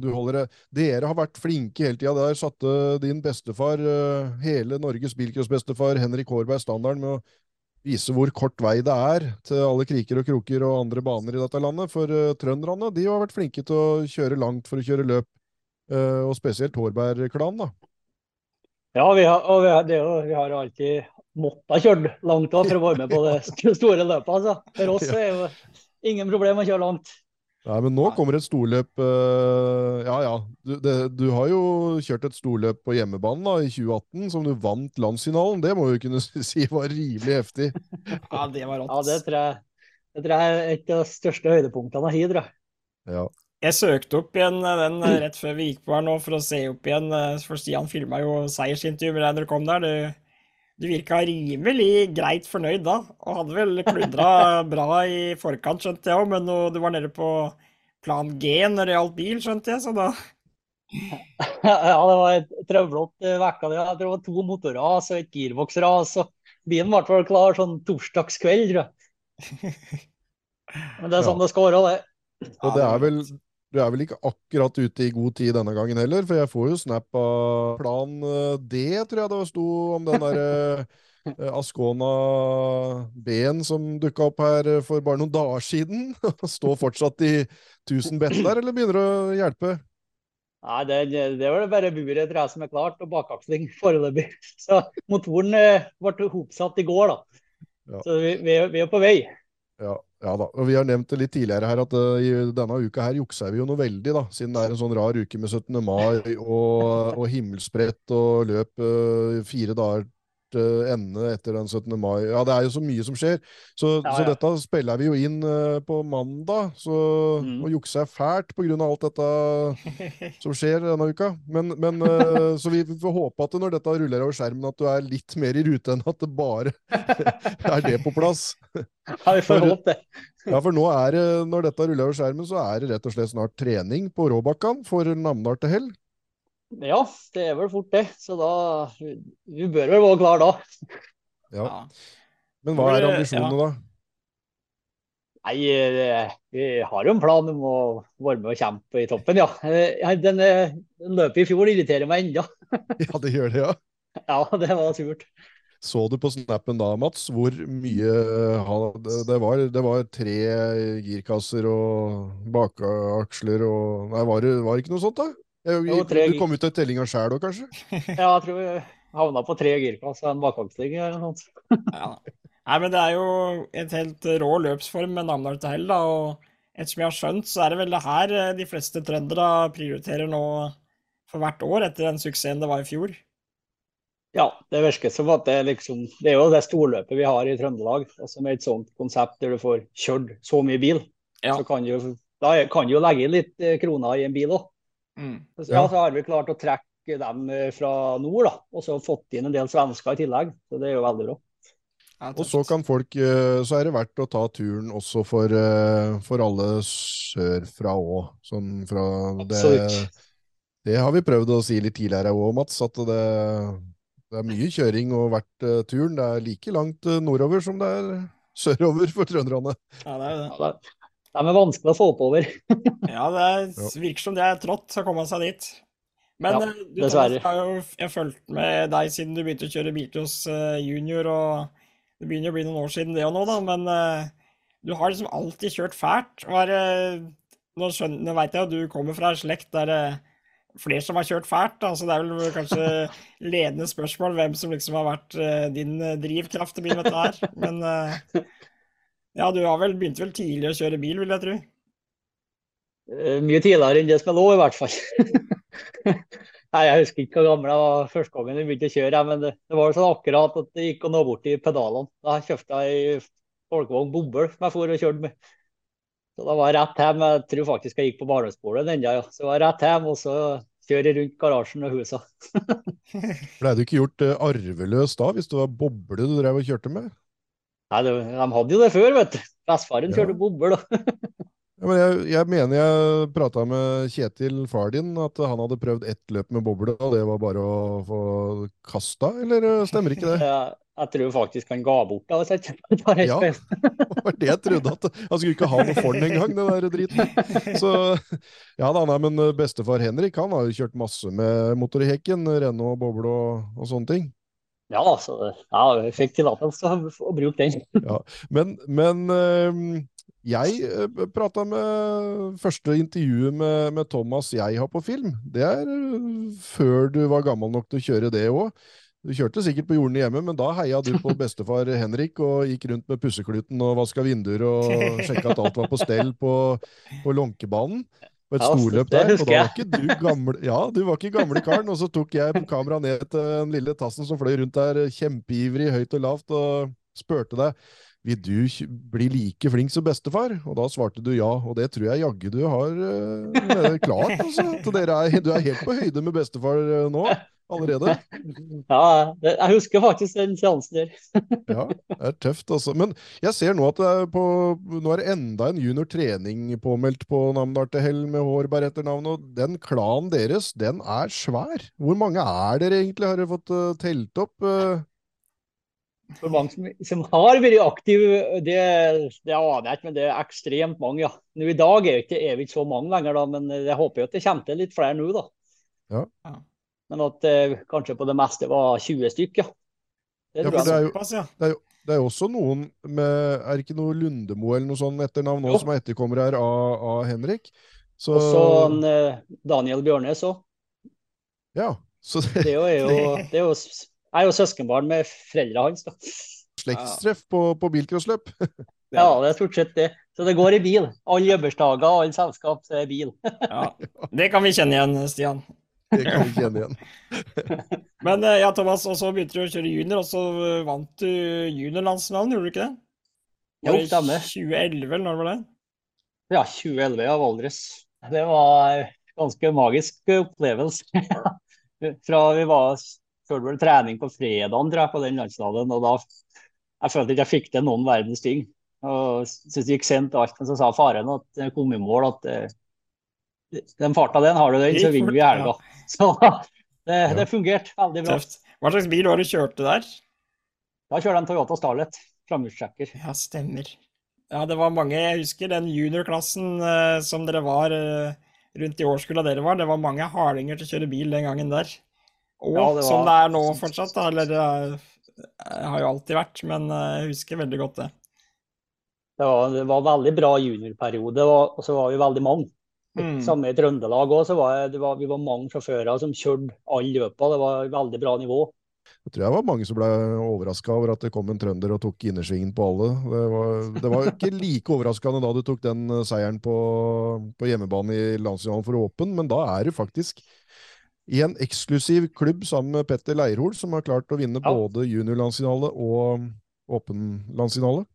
du holder. Dere har vært flinke hele tida. Der satte din bestefar, eh, hele Norges bilcrossbestefar, Henrik Hårberg, standarden med å vise hvor kort vei det er til alle kriker og kroker og andre baner i dette landet. For trønderne de har vært flinke til å kjøre langt for å kjøre løp, og spesielt Hårberg-klanen. da. Ja, vi har, og vi har, det vi har alltid måttet kjørt langt da, for å være med på det store løpet. Altså. For oss er jo ingen problem å kjøre langt. Nei, men nå kommer et storløp eh, Ja, ja. Du, det, du har jo kjørt et storløp på hjemmebanen da, i 2018, som du vant landsfinalen. Det må vi kunne si var rimelig heftig. Ja, det var Ja, rått. det tror jeg, det tror jeg er et av de største høydepunktene jeg har. Ja. Jeg søkte opp igjen eh, den eh, rett før vi gikk på her nå for å se opp igjen, for Stian filma jo seiersintervjuet med deg når du kom der. Du, du virka rimelig greit fornøyd da, og hadde vel kludra bra i forkant, skjønte jeg òg, men nå, du var nede på plan G når det gjaldt bil, skjønte jeg, så da Ja, det var et trøblete uke. det. Jeg tror det var to motorras og et girboksras. og Bilen ble vel klar sånn torsdagskveld, tror jeg. Men det er sånn det skal være, det. Og det er vel du er vel ikke akkurat ute i god tid denne gangen heller, for jeg får jo snap av plan eh, D, tror jeg det sto om den der eh, Ascona B-en som dukka opp her eh, for bare noen dager siden. Står fortsatt i 1000 bett der, eller begynner det å hjelpe? Nei, det, det var det bare buret tror jeg, som er klart, og bakaksling foreløpig. Så motoren eh, ble hopsatt i går, da. Ja. Så vi, vi, er- vi er på vei. Ja, ja da. Og vi har nevnt det litt tidligere her at uh, i denne uka her juksa vi jo noe veldig, da. Siden det er en sånn rar uke med 17. mai og, og himmelsbrett og løp uh, fire dager til ende etter den 17. mai. Ja, det er jo så mye som skjer. Så, Ja, så dette spiller vi jo inn eh, på mandag, så Mm. og jukse er fælt av alt dette som skjer denne uka. Men, men eh, så vi får håpe at når dette ruller over skjermen, at du er litt mer i rute enn at det bare er det på plass. Ja, vi får håpe det. Ja, for nå er det, når dette ruller over skjermen, så er det rett og slett snart trening på Råbakkan for Namdal til hell. Ja, det er vel fort det. Så da Vi bør vel være klar da. Ja. Ja. Men hva er ambisjonene da? Nei, eh, vi har jo en plan om å være med og kjempe i toppen, ja. Eh, Den, eh, løpet i fjor irriterer meg ennå. Ja, det gjør det, ja. Ja, det var surt. Så du på snappen da, Mats, hvor mye det det var? Det var tre girkasser og bakaksler og Nei, var det, var det ikke noe sånt, da? Jo, tre du kom ut av tellinga sjæl òg, kanskje? Ja, jeg tror vi havna på tre girkass og en bakaksling eller noe sånt. Ja. Nei, men det er jo et helt rå løpsform med Namdal til hell, da, og ettersom jeg har skjønt, så er det vel det her eh, de fleste trøndere prioriterer nå for hvert år, etter den suksessen det var i fjor. Ja, det virker som at det er liksom Det er jo det storløpet vi har i Trøndelag. Altså med et sånt konsept der du får kjørt så mye bil, Ja. så kan du, da kan du jo legge inn litt eh, kroner i en bil òg. Mm. Ja, Ja. så har vi klart å trekke dem eh, fra nord, da. Og så fått inn en del svensker i tillegg. Så det er jo veldig bra. Og så kan folk eh, Så er det verdt å ta turen også for, eh, for alle sørfra òg. Sånn fra det, det har vi prøvd å si litt tidligere òg, Mats. At det, det er mye kjøring og verdt turen. Det er like langt nordover som det er sørover for trønderne. Ja, det er det. De er vanskelig å få oppover. Ja, det er, virker som det er trått å komme seg dit. Men Ja, eh, du, dessverre. Thomas, har jo jeg har fulgt med deg siden du begynte å kjøre bilcross eh, junior, og det begynner å bli noen år siden det og nå, da, men eh, du har liksom alltid kjørt fælt. Og er, nå skjønner, nå vet jeg at du kommer fra en slekt der det flere som har kjørt fælt, Altså, det er vel kanskje ledende spørsmål hvem som liksom har vært din drivkraft til å begynne med dette her. Men ja, du har vel begynt vel tidlig å kjøre bil, vil jeg tro. Eh, Mye tidligere enn det som er lov, i hvert fall. Nei, Jeg husker ikke hvor gammel jeg var første gangen jeg begynte å kjøre, men det, det var sånn akkurat at det gikk å nå bort i pedalene. Da kjøpte jeg ei folkevogn bobbel som jeg for og kjørte med. Så da var jeg rett hjem. Jeg tror faktisk jeg gikk på barneskolen den ja. Så jeg var rett hjem, og så kjøre rundt garasjen og husa. Blei du ikke gjort uh, arveløs da, hvis det var boble du drev og kjørte med? Nei, det, De hadde jo det før, vet du. Bestefaren Ja. bobler boble. Ja, men jeg, jeg mener jeg prata med Kjetil, far din, at han hadde prøvd ett løp med boble, og det var bare å få kasta, eller uh, stemmer ikke det? ja, jeg tror faktisk han ga bort det. helt Ja. Det var det jeg trodde, at han skulle ikke ha noe for den engang, den der driten. Så ja da, nei, men uh, bestefar Henrik han har jo kjørt masse med motorhekken, renne og boble og, og sånne ting. Ja, så ja, jeg fikk tillatelse til å- bruke den. Men, men øhm, jeg øh, prata med første intervjuet med, med Thomas jeg har på film. Det er øh, før du var gammel nok til å kjøre det òg. Du kjørte sikkert på jordene hjemme, men da heia du på bestefar Henrik og gikk rundt med pussekluten og vaska vinduer og sjekka at alt var på stell på, på Lånkebanen. På et storløp der. Og da var ikke du gamle Ja, du var ikke gamle karen. Og så tok jeg kameraet ned til den lille tassen som fløy rundt der, kjempeivrig, høyt og lavt, og spurte deg vil du bli like flink som bestefar? Og da svarte du ja, og det tror jeg jaggu du har uh, klart. Altså. At dere er, du er helt på høyde med bestefar eh, nå, allerede. Ja, jeg husker faktisk den seansen der. Ja, det er tøft, altså. Men jeg ser nå at det er på, nå er det enda en junior trening påmeldt på Namdal til hell med Hårberg etter navn, og den klanen deres, den er svær. Hvor mange er dere egentlig? Har dere fått eh, telt opp? eh? For mange som, som har vært aktive, det, det aner jeg ikke, men det er ekstremt mange, ja. Nå I dag er, jo ikke, er vi ikke så mange lenger, da, men jeg håper jo at det kommer til litt flere nå. da. Ja. Men at eh, kanskje på det meste var 20 stykker. Det Ja, det er jo- ja. Det er jo også noen med Er det ikke noe Lundemo eller noe sånt etternavn nå som er etterkommere her av, av Henrik? Så Og så eh, Daniel Bjørnes òg. Ja. Så det Det er jo, det er jo, jeg er jo søskenbarn med foreldra hans. da. slektstreff på, på bilcrossløp. Ja, det er stort sett det. Så det går i bil. Alle jobbersdager og alle selskap, så er bil. ja. Det kan vi kjenne igjen, Stian. Det kan vi kjenne igjen. Men eh, ja, Thomas, og så begynte du å kjøre junior, og så eh, vant du juniorlandsfinalen, gjorde du ikke det? Jo, stemmer. 2011, eller når var det? Ja, 2011 av Valdres. Det var en ganske magisk opplevelse. Fra vi var før det ble trening på fredagen, tror jeg, på den landsdagen, og da jeg følte ikke jeg fikk til noen verdens ting. Og syntes det gikk sent alt, men så sa faren at jeg kom i mål at eh, den farta den har du den, så vinner vi i helga. Så det, det fungerte veldig bra. Tøft. Hva slags bil var det du kjørte der? Da kjørte jeg en Toyota Starlet, framhjulstrekker. Ja, stemmer. Ja, det var mange, jeg husker den juniorklassen eh, som dere var eh, rundt i årskulla dere var, det var mange hardinger til å kjøre bil den gangen der. Og Ja, det var- som det er nå fortsatt, da, eller det jeg har jo alltid vært, men eh, jeg husker veldig godt det. Det var, det var veldig bra juniorperiode, og så var vi veldig mange. Mm. Samme i Trøndelag òg, var, var, vi var mange sjåfører som kjørte alle løpene. Det var veldig bra nivå. Jeg tror jeg var mange som ble overraska over at det kom en trønder og tok innersvingen på alle. Det var, det var ikke like overraskende da du tok den eh, seieren på, på hjemmebane i landsfinalen for Åpen, men da er du faktisk i en eksklusiv klubb sammen med Petter Leirhol, som har klart å vinne Ja. både juniorlandsfinale og Åpen-landsfinale.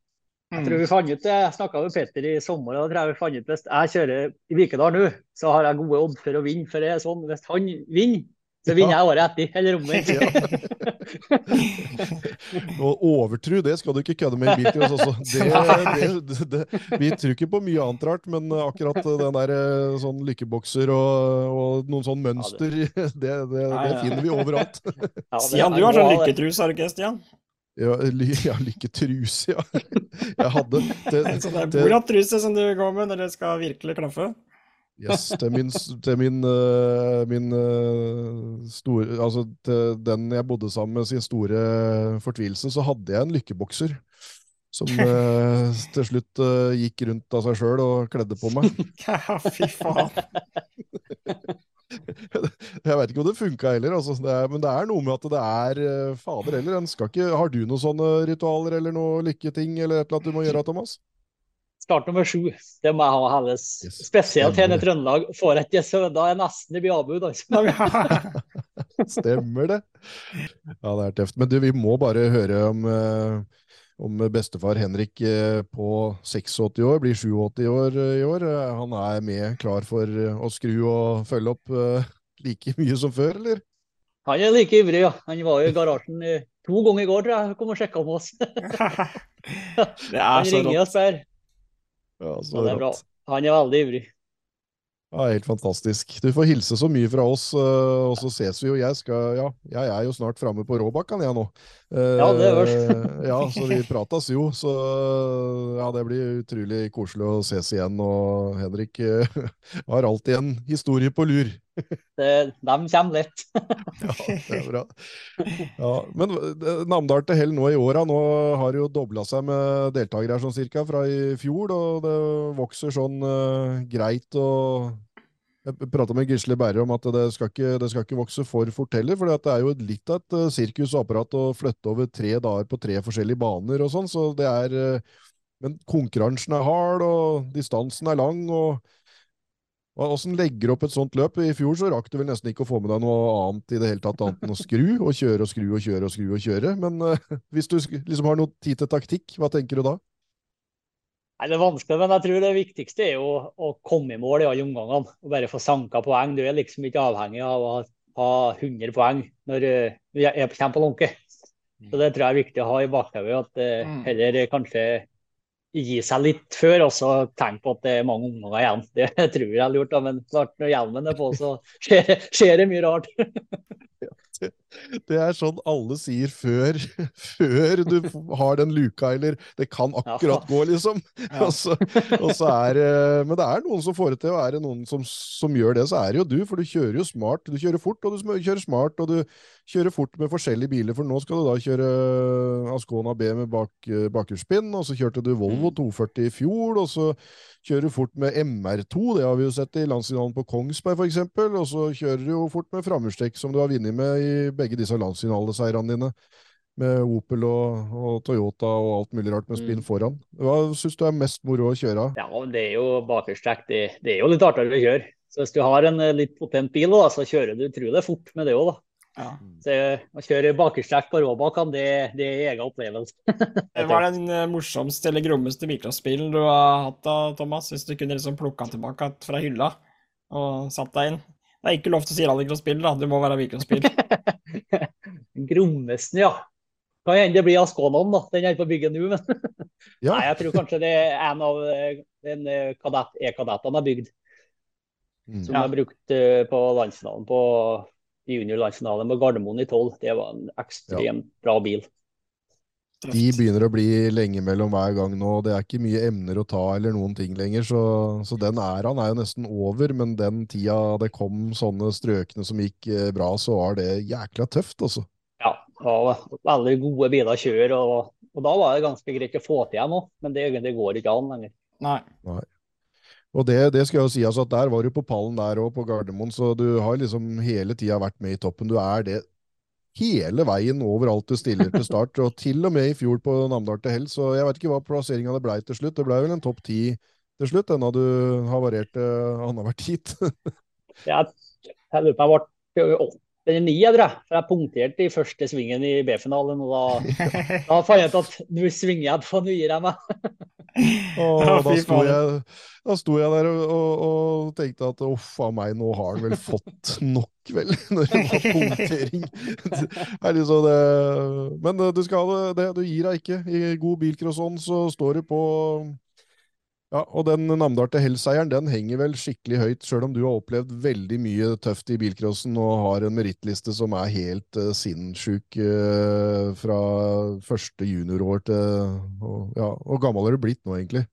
Jeg Mm. tror vi fant ut det, jeg snakka med Petter i sommer, og da tror jeg vi fant ut hvis jeg kjører i Vikedal nå, så har jeg gode odds for å vinne. For det er sånn, hvis han vinner, så vinner jeg året etter, eller omvendt. Og overtro, det skal du ikke kødde med i bilcross. også. Det, det, det, vi tror ikke på mye annet rart, men akkurat den der eh, sånn lykkebokser og, og noen sånn mønster, det, det, det, Nei, finner vi overalt. Ja, Stian, du har sånn må lykketrus, har du ikke, Stian? Ja, ja lykketruse, ja. Jeg hadde det, sånn der til, Borat-truse som du går med når det skal virkelig klaffe? yes, til min, til min, eh, min eh, store Altså til den jeg bodde sammen med sin store fortvilelse, så hadde jeg en lykkebokser. Som eh, til slutt gikk rundt av seg sjøl og kledde på meg. Ja, fy faen. Jeg veit ikke om det funka heller, altså. det er, men det er noe med at det er eh, Fader heller, en skal ikke Har du noen sånne ritualer eller noe lykketing eller et eller annet du må gjøre, Thomas? Start nummer sju. Det må jeg ha helles. Yes. Spesielt her i. Trøndelag. Får jeg ikke så da er jeg nesten i blir avbud. Altså. Stemmer det? Ja, det er tøft. Men du, vi må bare høre om, eh, om bestefar Henrik eh, på 86 år, blir 87 år eh, i år. Eh, Han er med, klar for å skru og følge opp like mye som før, eller? Han er like ivrig, ja. Han var jo i garasjen to ganger i går, tror jeg. Kom og sjekka med oss. det er han ringer og spør. Ja, så det er bra. Han er veldig ivrig. Ja, Helt fantastisk. Du får hilse så mye fra oss, og så ses vi jo. Jeg, skal, ja, jeg er jo snart framme på Råbakkan, jeg nå. Ja, det er det. ja, så vi prates jo. Så ja, det blir utrolig koselig å ses igjen. Og Henrik uh, har alltid en historie på lur. det, de kommer litt. ja, det er bra. Ja, men eh, Namdal til hell nå i åra, nå har det jo dobla seg med deltakere her sånn cirka fra i fjor. Og det vokser sånn uh, greit. og jeg prata med Gisle Berre om at det skal, ikke, det skal ikke vokse for fort heller. For det er jo litt av et uh, sirkusapparat å flytte over tre dager på tre forskjellige baner og sånn. Så det er uh, Men konkurransen er hard, og distansen er lang. og Åssen legger du opp et sånt løp? I fjor så rakk du vel nesten ikke å få med deg noe annet i det hele tatt, annet enn å skru og kjøre og skru og kjøre og skru og kjøre. Men uh, hvis du liksom har noe tid til taktikk, hva tenker du da? Nei, Det er vanskelig, men jeg tror det viktigste er jo å komme i mål i alle omgangene. og Bare få sanka poeng. Du er liksom ikke avhengig av å ha 100 poeng når du kommer på Lånke. Så Det tror jeg er viktig å ha i bakhodet. At det heller kanskje gi seg litt før og så tenke på at det er mange omganger igjen. Det tror jeg er lurt. Men klart når hjelmen er på, så skjer, skjer det mye rart. Det er sånn alle sier før, før du har den luka, eller det kan akkurat gå, liksom. Ja. Og så, og så er, men det er noen som får det til, og er det noen som, som, gjør det, så er det jo du. For du kjører jo smart. Du kjører fort, og du kjører smart, og du kjører fort med forskjellige biler. For nå skal du da kjøre Ascona B med bak, bakerspinn, og så kjørte du Volvo 240 mm. i fjor, og så kjører du fort med MR2, det har vi jo sett i landsfinalen på Kongsberg f.eks. Og så kjører du jo fort med framhjulstrekk, som du har vunnet med i begge disse landsfinaleseirene dine. Med Opel og, og, Toyota og alt mulig rart med spinn mm. foran. Hva syns du er mest moro å kjøre? Ja, Det er jo bakerstrekk. Det, det, er jo litt artigere å kjøre. Så Hvis du har en eh, litt potent bil, da, så kjører du utrolig fort med det òg. Ja. Så Å kjøre bakerstrekk på råbakkene, det, det, er egen opplevelse. Hva er den eh, morsomste eller grommeste bilcrossbilen du har hatt da, Thomas? Hvis du kunne liksom plukka den tilbake fra hylla og satt deg inn? Det er ikke lov til å si rallycrossbil, da. Det må være bilcrossbil. Grommesten, ja. Kan hende det blir Asconon, da. Den er på bygget nå, men ja. Nei, jeg tror kanskje det er en av eh, kadett, E-kadettene har bygd. Mm. Som ja. er brukt på landsfinalen på juniorlandsfinale med Gardermoen i 12. Det var en ekstremt ja. bra bil. De begynner å bli lenge mellom hver gang nå. Det er ikke mye emner å ta eller noen ting lenger. Så, så den æraen er jo nesten over. Men den tida det kom sånne strøkne som gikk eh, bra, så var det jækla tøft, altså. Ja, det var veldig gode biler å kjøre. Og, og da var det ganske greit å få til igjen òg. Men det, det går ikke an lenger. Nei. Nei. Og det, det, skal jo si, altså at der var du på pallen der òg, på Gardermoen, så du har liksom hele tida vært med i toppen. Du er det hele veien overalt du stiller til start, og til og med i fjor på Namdal til hell. Så jeg vet ikke hva plasseringa det blei til slutt. Det blei vel en topp ti til slutt, enda du havarerte annethvert hit. jeg lurer på jeg ble åtte eller ni, jeg tror jeg. For jeg punkterte i første svingen i B-finalen, og da, da fant jeg ut at nå svinger jeg på, nå gir jeg meg. Og da sto jeg, da sto jeg der og, og, og tenkte at uff a meg, nå har han vel fått nok, vel? Når det var punktering. liksom det, men du skal ha det, du gir deg ikke. I god bilcrossånd så står det på ja, og den Namdal til Hell-seieren den henger vel skikkelig høyt, sjøl om du har opplevd veldig mye tøft i bilcrossen og har en merittliste som er helt uh, sinnssjuk uh, fra første juniorår til uh, ja, Hvor gammel er du blitt nå, egentlig?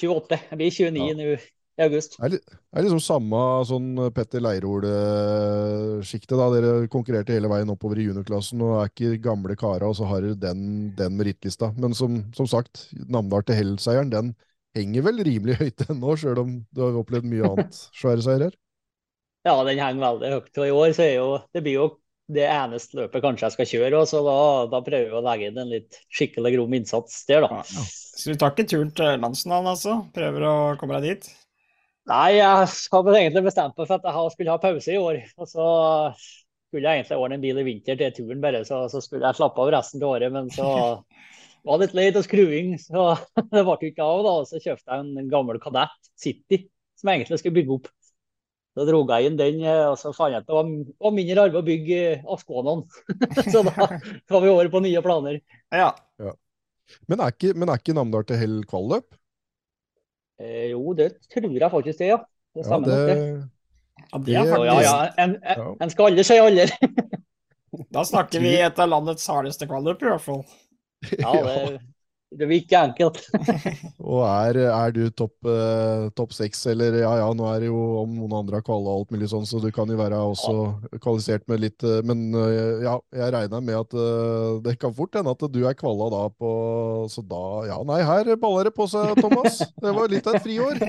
28. Jeg blir 29 ja. nå i august. Det er, er liksom samme sånn Petter Leirol-sjiktet, da. Dere konkurrerte hele veien oppover i juniorklassen og er ikke gamle kara, og så har dere den, den merittlista. Men som, som sagt, Namdal til Hell-seieren, den henger vel rimelig høyt ennå, sjøl om du har opplevd mye annet svære seirer? Ja, den henger veldig høyt. Og i år så er jo det blir jo det eneste løpet kanskje jeg skal kjøre, og så da, da prøver jeg å legge inn en litt skikkelig grom innsats der, da. Ja, Så du tar ikke turen til landsfinalen, altså? Prøver å komme deg dit? Nei, jeg hadde egentlig bestemt meg for at jeg skulle ha pause i år. Og så skulle jeg egentlig ordne en bil i vinter til turen, bare, så, så skulle jeg slappe av resten av året. Men så var litt lei og skruing, så det ble ikke av. da, Så kjøpte jeg en gammel Kadett City som jeg egentlig skulle bygge opp. Så dro jeg inn den, eh, og så fant jeg at det var, var mindre arbeid å bygge Askånan. så da var vi over på nye planer. Ja. ja. Men er ikke, men er ikke Namdal til hell kvalløp? Eh, jo, det tror jeg faktisk det, ja. Det stemmer ja, det, nok, det. Ja, det er faktisk... Ja, ja, en, en, en skal aldri si aldri. da snakker vi et av landets hardeste kvalløp, i hvert fall. Ja, det, det blir ikke enkelt. og er, er du topp eh, top seks, eller ja ja, nå er det jo om noen andre har kvala og alt mulig sånn, så du kan jo være også ja. kvalifisert med litt eh, Men eh, ja, jeg regner med at uh, det kan fort hende at du er kvala da på Så da Ja, nei, her baller det på seg, Thomas. Det var litt av et friår.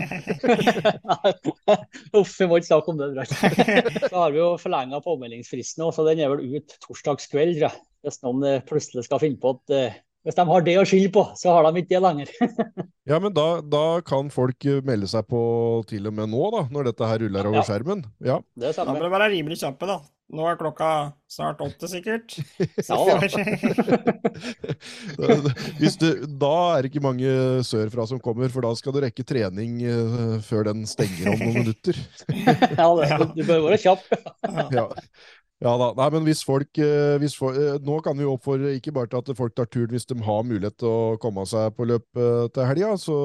Uff, vi må ikke snakke om det. Så har vi jo forlenga påmeldingsfristen, så den er vel ut torsdagskveld, tror jeg. Hvis noen plutselig skal finne på at hvis de har det å skylde på, så har de ikke det lenger. ja, men da, da, kan folk eh, melde seg på til og med nå, da, når dette her ruller over ja. skjermen? Ja, det Da må være rimelig kjappe, da. Nå er klokka snart åtte, sikkert. ja, Hvis du, da er det ikke mange sørfra som kommer, for da skal du rekke trening før den stenger om noen minutter. ja, det, du bør være kjapp. ja. Ja da. Nei, men hvis folk, eh, hvis for, eh, Nå kan vi oppfordre ikke bare til at folk tar turen hvis de har mulighet til å komme seg på løp eh, til helga, så,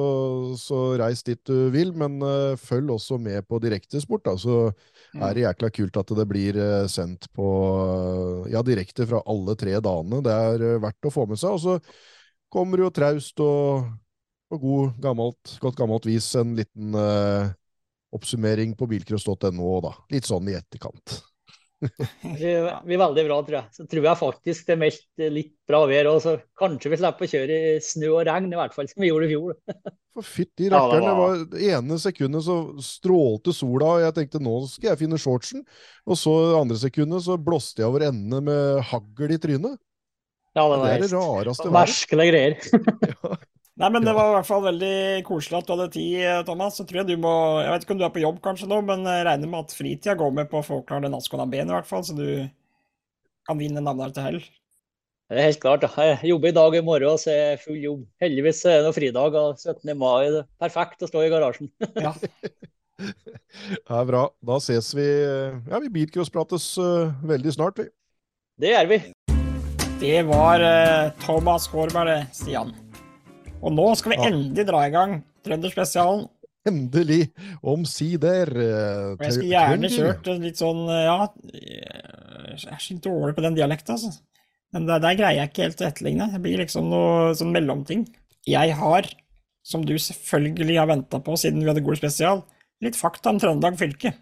så, reis dit du vil, men følg også med på direktesport. Da. Så er det jækla kult at det blir sendt på ja, direkte fra alle tre dagene. Det er verdt å få med seg. Og så kommer jo traust og på god, gammelt, godt gammelt vis en liten eh, oppsummering på bilcross.no, da. Litt sånn i etterkant vi, blir veldig bra, tror jeg. Så tror jeg faktisk det er meldt litt bra vær. Og så kanskje vi slipper å kjøre i snø og regn, i hvert fall, som vi gjorde i fjor. For fytti rakkeren, ja, det var det ene sekundet så strålte sola, og jeg tenkte nå skal jeg finne shortsen. Og så andre sekundet så blåste jeg over endene med hagl i trynet. Ja, det, det er det rareste Merkelige greier. ja. Nei, men Det var i hvert fall veldig koselig at du hadde tid, Thomas. Så tror jeg du må Jeg vet ikke om du er på jobb kanskje nå, men jeg regner med at fritida går med på å få klart den Ascona B-en i hvert fall, så du kan vinne navnet til hell. Det er helt klart. Jeg jobber i dag i morgen, så er full jobb. Heldigvis er det fridag og 17. mai. Det er perfekt å stå i garasjen. ja. Det er bra. Da ses vi Ja, vi bilcrossprates uh, veldig snart, vi. Det gjør vi. Det var uh, Thomas Hårberg, Stian. Og nå skal vi endelig dra i gang Trønderspesialen. Endelig! Omsider. Uh, jeg skulle gjerne kjørt litt sånn Ja, jeg er så dårlig på den dialekten, altså. Men der, der, greier jeg ikke helt å etterligne. Det blir liksom noe sånn mellomting. Jeg har, som du selvfølgelig har venta på siden vi hadde god spesial, litt fakta om Trøndelag fylke.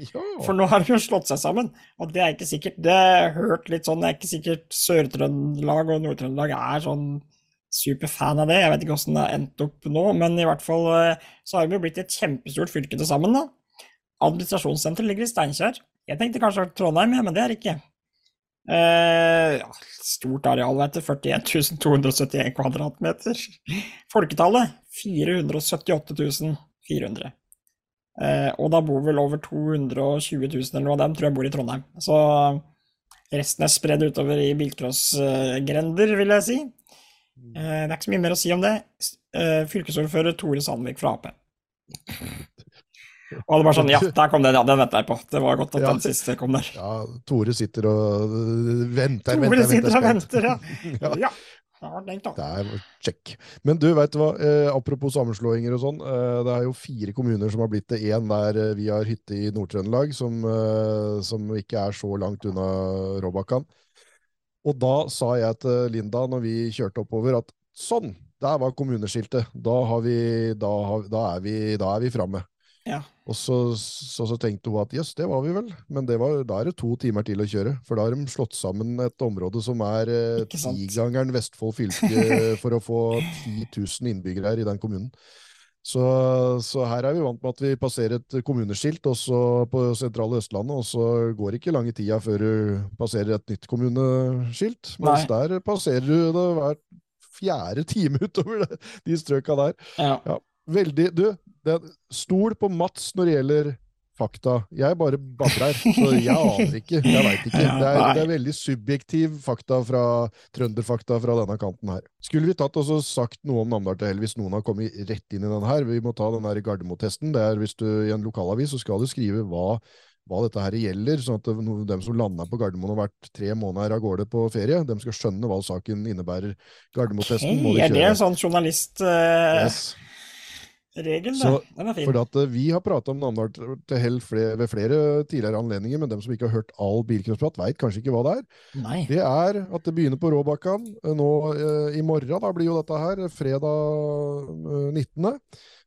Ja. For nå har de jo slått seg sammen, og det er ikke sikkert Det har hørt litt sånn, det er ikke sikkert Sør-Trøndelag og Nord-Trøndelag er sånn superfan av det. Jeg vet ikke hvordan det har endt opp nå, men i hvert fall eh, så har vi blitt et kjempestort fylke til sammen, da. Administrasjonssenteret ligger i Steinkjer. Jeg tenkte kanskje Trondheim, men det er ikke. Eh, ja, stort areal, vet du. 41 271 kvadratmeter. Folketallet 478 400. Eh, og da bor vel over 220 000 eller noe av dem, tror jeg bor i Trondheim. Så resten er spredd utover i bilcrossgrender, vil jeg si. Eh, det er ikke så mye mer å si om det. Eh, fylkesordfører Tore Sandvik fra Ap. Og det var sånn, ja, der kom den, ja, den venta jeg på. Det var godt at ja, den siste kom der. Ja, Tore sitter og venter, Tore venter, sitter og venter, ja. ja. ja. Det er check. Men du, veit du hva, eh, apropos sammenslåinger og sånn. Eh, det er jo fire kommuner som har blitt det. én der eh, vi har hytte i Nord-Trøndelag, som, eh, som, ikke er så langt unna Råbakkan. Og da sa jeg til Linda når vi kjørte oppover, at sånn, der var kommuneskiltet. Da, har vi, da, har, da er vi, da er vi framme. Ja. Og så, så, så, tenkte hun at jøss, det var vi vel, men var, da er det to timer til å kjøre. For da har de slått sammen et område som er eh, tigangeren Vestfold fylke for å få 10 000 innbyggere her i den kommunen. Så, så, her er vi vant med at vi passerer et kommuneskilt også på sentrale Østlandet, og så går det ikke lange tida før du passerer et nytt kommuneskilt. Mens Nei. der passerer du det hver fjerde time utover det, de strøka der. Ja. ja veldig Du, det, stol på Mats når det gjelder fakta. Jeg bare babler, så jeg aner ikke. Jeg veit ikke. Det er, det er, veldig subjektiv fakta fra trønderfakta fra denne kanten her. Skulle vi tatt og sagt noe om Namdal til Hell hvis noen har kommet rett inn i den her? Vi må ta den der Gardermo-testen. Det er hvis du i en lokalavis så skal du skrive hva hva dette her gjelder, sånn at de som lander på Gardermoen og har vært tre måneder av gårde på ferie, de skal skjønne hva saken innebærer. Gardermotesten okay, må de kjøre. Er det en sånn journalist... Uh... Yes. Regel, så, Den er fin. For at, uh, vi har prata om Namdal til hell flere, ved flere tidligere anledninger, men dem som ikke har hørt all bilcrosprat, veit kanskje ikke hva det er. Nei. Det er at det begynner på Råbakkan uh, nå uh, i morgen. Da blir jo dette her fredag 19.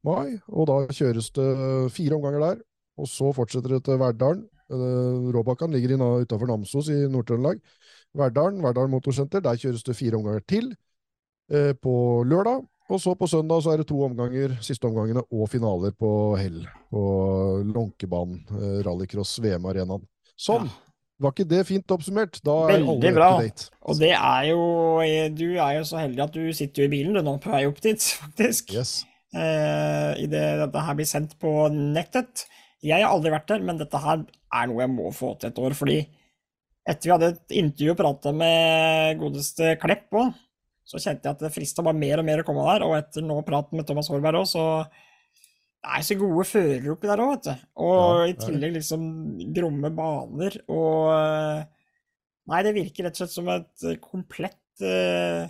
mai, og da kjøres det fire omganger der. Og så fortsetter det til Verdalen. Råbakkan ligger utafor Namsos i Nord-Trøndelag. Verdalen, Verdalen Motorsenter, der kjøres det fire omganger til på lørdag. Og så på søndag så er det to omganger, siste omgangene og finaler på hell. På Lånkebanen, eh, rallycross VM-arenaen. Sånn! Ja. Var ikke det fint oppsummert? Da er Veldig alle bra. Date. Og det er jo Du er jo så heldig at du sitter jo i bilen du nå på vei opp dit, faktisk. Yes. Eh, Idet dette her blir sendt på nettet. Jeg har aldri vært der, men dette her er noe jeg må få til et år. Fordi etter vi hadde et intervju og prata med godeste Klepp òg, så kjente jeg at det frista bare mer og mer å komme der. Og etter nå praten med Thomas Hårberg òg, så det er så gode førere oppi der òg, vet du. Og ja, i tillegg liksom gromme baner og Nei, det virker rett og slett som et komplett uh,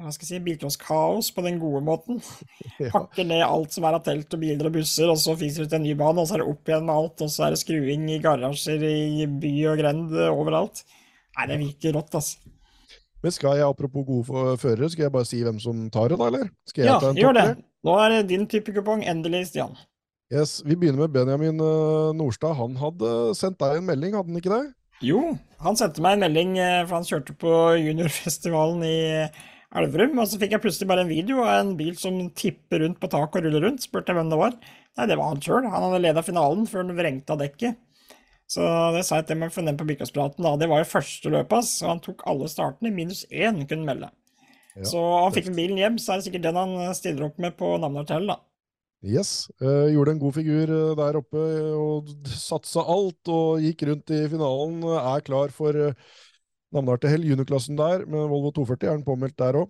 hva skal jeg si, bilcrosskaos på den gode måten. Pakker ned alt som er av telt og biler og busser, og så fiser ut en ny bane, og så er det opp igjen med alt, og så er det skruing i garasjer i by og grend overalt. Nei, det virker rått, altså. Men skal jeg, apropos gode førere, skal jeg bare si hvem som tar det, da, eller? Skal jeg ja, ta en gjør det. Nå er det din type kupong. Endelig, Stian. Yes, Vi begynner med Benjamin uh, Nordstad. Han hadde sendt deg en melding, hadde han ikke det? Jo, han sendte meg en melding, uh, for han kjørte på juniorfestivalen i Elverum. Og så fikk jeg plutselig bare en video av en bil som tipper rundt på taket og ruller rundt. Spurte jeg hvem det var. Nei, det var han sjøl. Han hadde leda finalen før han vrengte av dekket. Så det sa jeg til meg for den på Bilkåspraten, da. Det var jo første løpet hans, og han tok alle startene, minus én kunne melde. Ja, så han fikk bilen hjem, så er det sikkert den han eh, stiller opp med på Namdaltell, da. Yes. Uh, gjorde en god figur uh, der oppe og satsa alt og gikk rundt i finalen. Uh, er klar for uh, Namdal til hell, juniorklassen der, med Volvo 240 er den påmeldt der òg.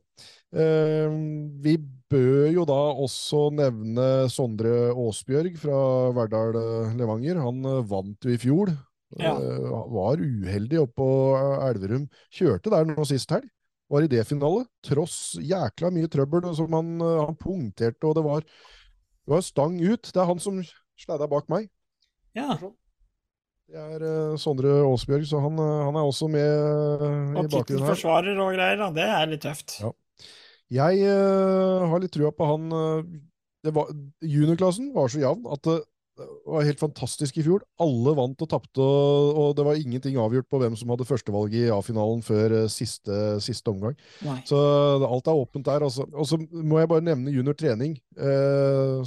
vi bør jo da også nevne Sondre Aasbjørg fra Verdal eh, Levanger. Han eh, vant jo i fjor. Ja. Eh, var uheldig oppå Elverum. Kjørte der nå sist helg. Var i D-finale. Tross jækla mye trøbbel. som Han, han punkterte, og det var, det var stang ut. Det er han som sladda bak meg. Ja. Det er uh, Sondre Aasbjørg, så han, han, er også med uh, i bakgrunnen her. Og tittelforsvarer og greier, da. Det er litt tøft. Ja. Jeg har litt trua på han uh, Juniorklassen var så jevn at var helt fantastisk i fjor. Alle vant og tapte, og det var ingenting avgjort på hvem som hadde førstevalget i A-finalen før uh, siste, siste, omgang. Nei. Så alt er åpent der. Altså. Og så må jeg bare nevne junior trening.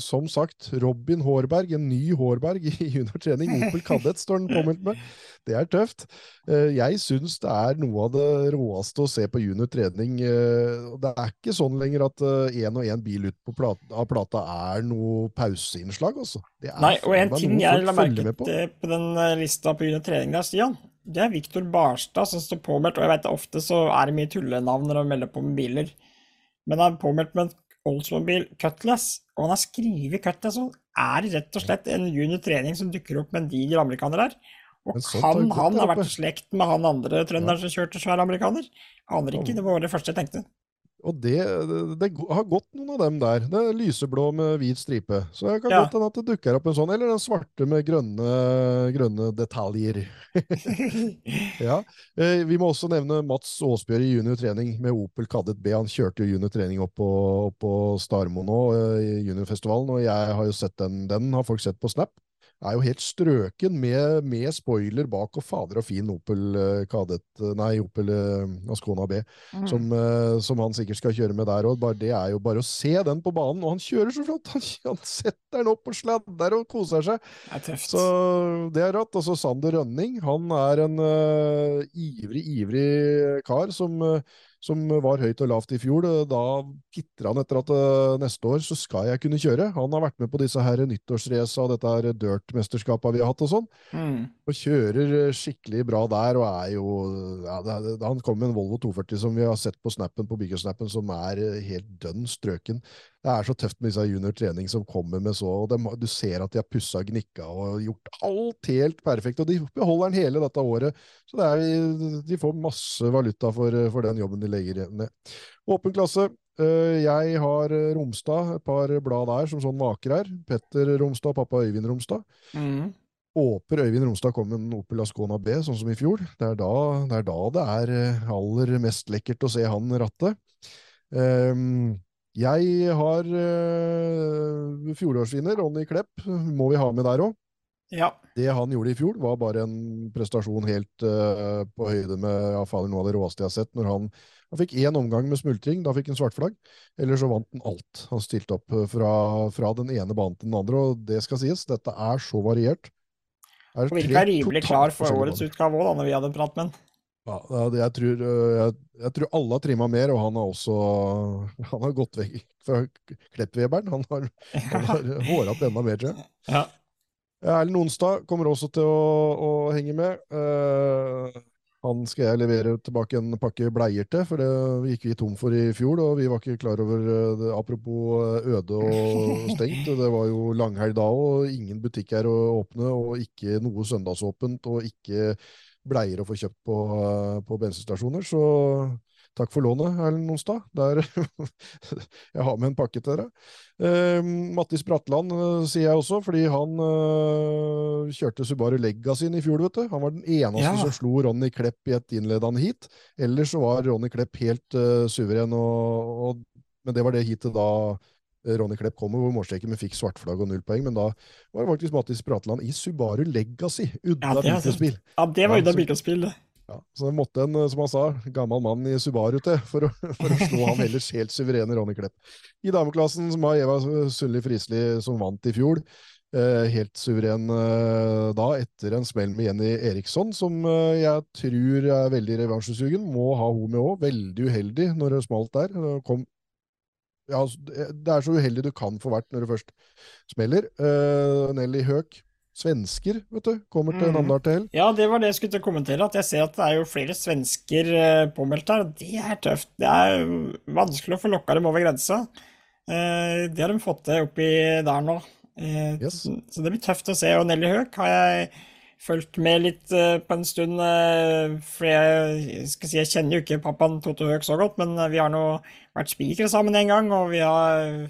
som sagt, Robin Hårberg, en ny Hårberg i junior trening. Opel Kadett står den påmeldt med. Det er tøft. Eh, jeg syns det er noe av det råeste å se på junior trening. Eh, det er ikke sånn lenger at én eh, og én bil ut plata, av plata er noe pauseinnslag, altså. Nei, og en ting jeg la merke til på. den lista på junior trening der, Stian, det er Viktor Barstad som står påmeldt, og jeg vet ofte så er det mye tullenavn når de melder på med biler, men han er påmeldt med en Oldsmobile Cutlass, og han har skrevet Cutlass, og er rett og slett en junior trening som dukker opp med en diger amerikaner der. Og kan han ha vært i slekt med han andre trønderen som kjørte svær amerikaner? Aner ikke, det var det første jeg tenkte. Og det, det, det, har gått noen av dem der. Det er lyseblå med hvit stripe. Så det kan ja. godt hende at det dukker opp en sånn, eller den svarte med grønne, grønne detaljer. ja. Eh, vi må også nevne Mats Aasbjørg i juniortrening med Opel Kadett B. Han kjørte jo juniortrening opp på, opp på Starmo nå eh, i juniorfestivalen, og jeg har jo sett den. Den har folk sett på Snap er jo helt strøken med, med, spoiler bak, og fader og fin Opel uh, Kadett, eh, nei, Opel uh, Ascona B, mm. som, uh, som, han sikkert skal kjøre med der òg. Det er jo bare å se den på banen, og han kjører så flott! Han, han setter den opp og sladder og koser seg. Det er. Så det er rått. Og så Sander Rønning, han er en ivrig, ivrig kar som som var høyt og lavt i fjor. Da kitrer han etter at uh, neste år så skal jeg kunne kjøre. Han har vært med på disse her nyttårsraca og dette her dirt-mesterskapet vi har hatt og sånn. Mm. Og kjører skikkelig bra der og er jo ja, det, Han kom med en Volvo 240 som vi har sett på snappen på byggesnappen, som er helt dønn strøken. Det er så tøft med disse junior-trening som kommer med så og de, Du ser at de har pussa gnikka og gjort alt helt perfekt. Og de beholder den hele dette året. Så er, de får masse valuta for, for, den jobben de legger ned. Åpen klasse. Eh, jeg har Romstad, et par blad der som sånn maker her. Petter Romstad og pappa Øyvind Romstad. Mm. Håper Øyvind Romstad kommer med en Opel Ascona B, sånn som i fjor. Det er da det er, da det er eh, aller mest lekkert å se han rattet. Um, jeg har uh, fjorårsvinner Ronny Klepp, må vi ha med der òg. Ja. Det han gjorde i fjor, var bare en prestasjon helt uh, på høyde med ja, fader, noe av det råeste jeg har sett. når Han, han fikk én omgang med smultring, da fikk han svartflagg. Eller så vant han alt. Han stilte opp eh, fra, fra, den ene banen til den andre, og det skal sies, dette er så variert. Er Virka rimelig klar for årets utgave òg, når vi hadde pratet med han. Ja, jeg tror, eh, jeg, jeg tror, alle har trimma mer, og han har også han har gått vekk fra Kleppweberen. Han har, han har håret enda mer, tror jeg. Ja. Erlend Onsdag kommer også til å, å henge med. Uh, han skal jeg levere tilbake en pakke bleier til, for det gikk vi tom for i fjor. Og vi var ikke klar over det. Apropos øde og stengt. Det var jo langhelg da og ingen butikk her å åpne, og ikke noe søndagsåpent. og ikke bleier å få kjøpt på, eh, på bensinstasjoner. Så takk for lånet, Erlend Onsdag. jeg har med en pakke til dere. Eh, Mattis Bratland uh, sier jeg også, fordi han uh, kjørte Subaru Legacyen i fjor. vet du. Han var den eneste ja. som slo Ronny Klepp i et innledende heat. Ellers så var Ronny Klepp helt uh, suveren, og, og, men det var det heatet da Ronny Klepp kommer, hvor men fikk svartflagg og null poeng. Men da var det faktisk Mattis Prateland i Subaru Legacy. Udda ja, bilkonspill. Ja, det var udda ja, bilkonspill, det. Ja, så det måtte en, som han sa, gammel mann i Subaru til for å, for å slå han ellers helt suverene Ronny Klepp. I dameklassen som har Eva Sundli Frisli som vant i fjor. Eh, helt suveren eh, da, etter en smell med Jenny Eriksson, som eh, jeg tror er veldig revansjesugen. Må ha hun med òg. Veldig uheldig når det smalt der. Kom ja, altså, det er så uheldig du kan få vært når du først smeller. Uh, Nelly Høek, svensker, vet du, kommer til mm. Namdal til. Ja, det var det jeg skulle til å kommentere. At jeg ser at det er jo flere svensker uh, påmeldt her. Det er tøft. Det er vanskelig å få lokka dem over grensa. Uh, det har de fått til oppi der nå. Uh, yes. så, så, det blir tøft å se. Og Nelly Høek har jeg fulgt med litt uh, på en stund. Uh, for jeg skal si, jeg kjenner jo ikke pappaen Toto Høek så godt, men uh, vi har nå vært spikere sammen en gang, og vi har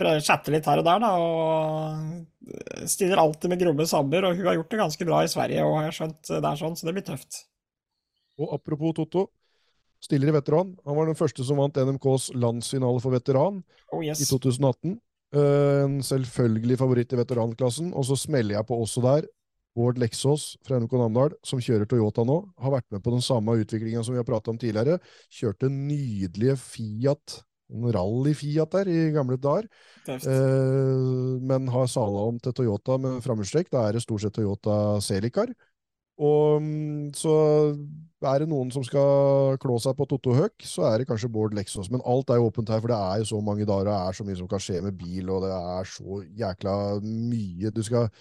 prøvd å chatte litt her og der, da. Og stiller alltid med grove sabber, og hun har gjort det ganske bra i Sverige, og har skjønt det er sånn, så det blir tøft. Og apropos Toto. Stiller i veteran. Han var den første som vant NMKs landsfinale for veteran oh, yes. i 2018. En selvfølgelig favoritt i veteranklassen. Og så smeller jeg på også der Bård Leksås fra NK Namdal, som kjører Toyota nå, har vært med på den samme utviklinga som vi har prata om tidligere. Kjørte nydelige Fiat, en rally-Fiat der i gamle dager. Eh, men har sala om til Toyota med framhjulstrekk. Da er det stort sett Toyota Celicar. Og mm, så er det noen som skal klå seg på Totto Høk, så er det kanskje Bård Leksås. Men alt er jo åpent her, for det er jo så mange dager, og det er så mye som kan skje med bil, og det er så jækla mye du skal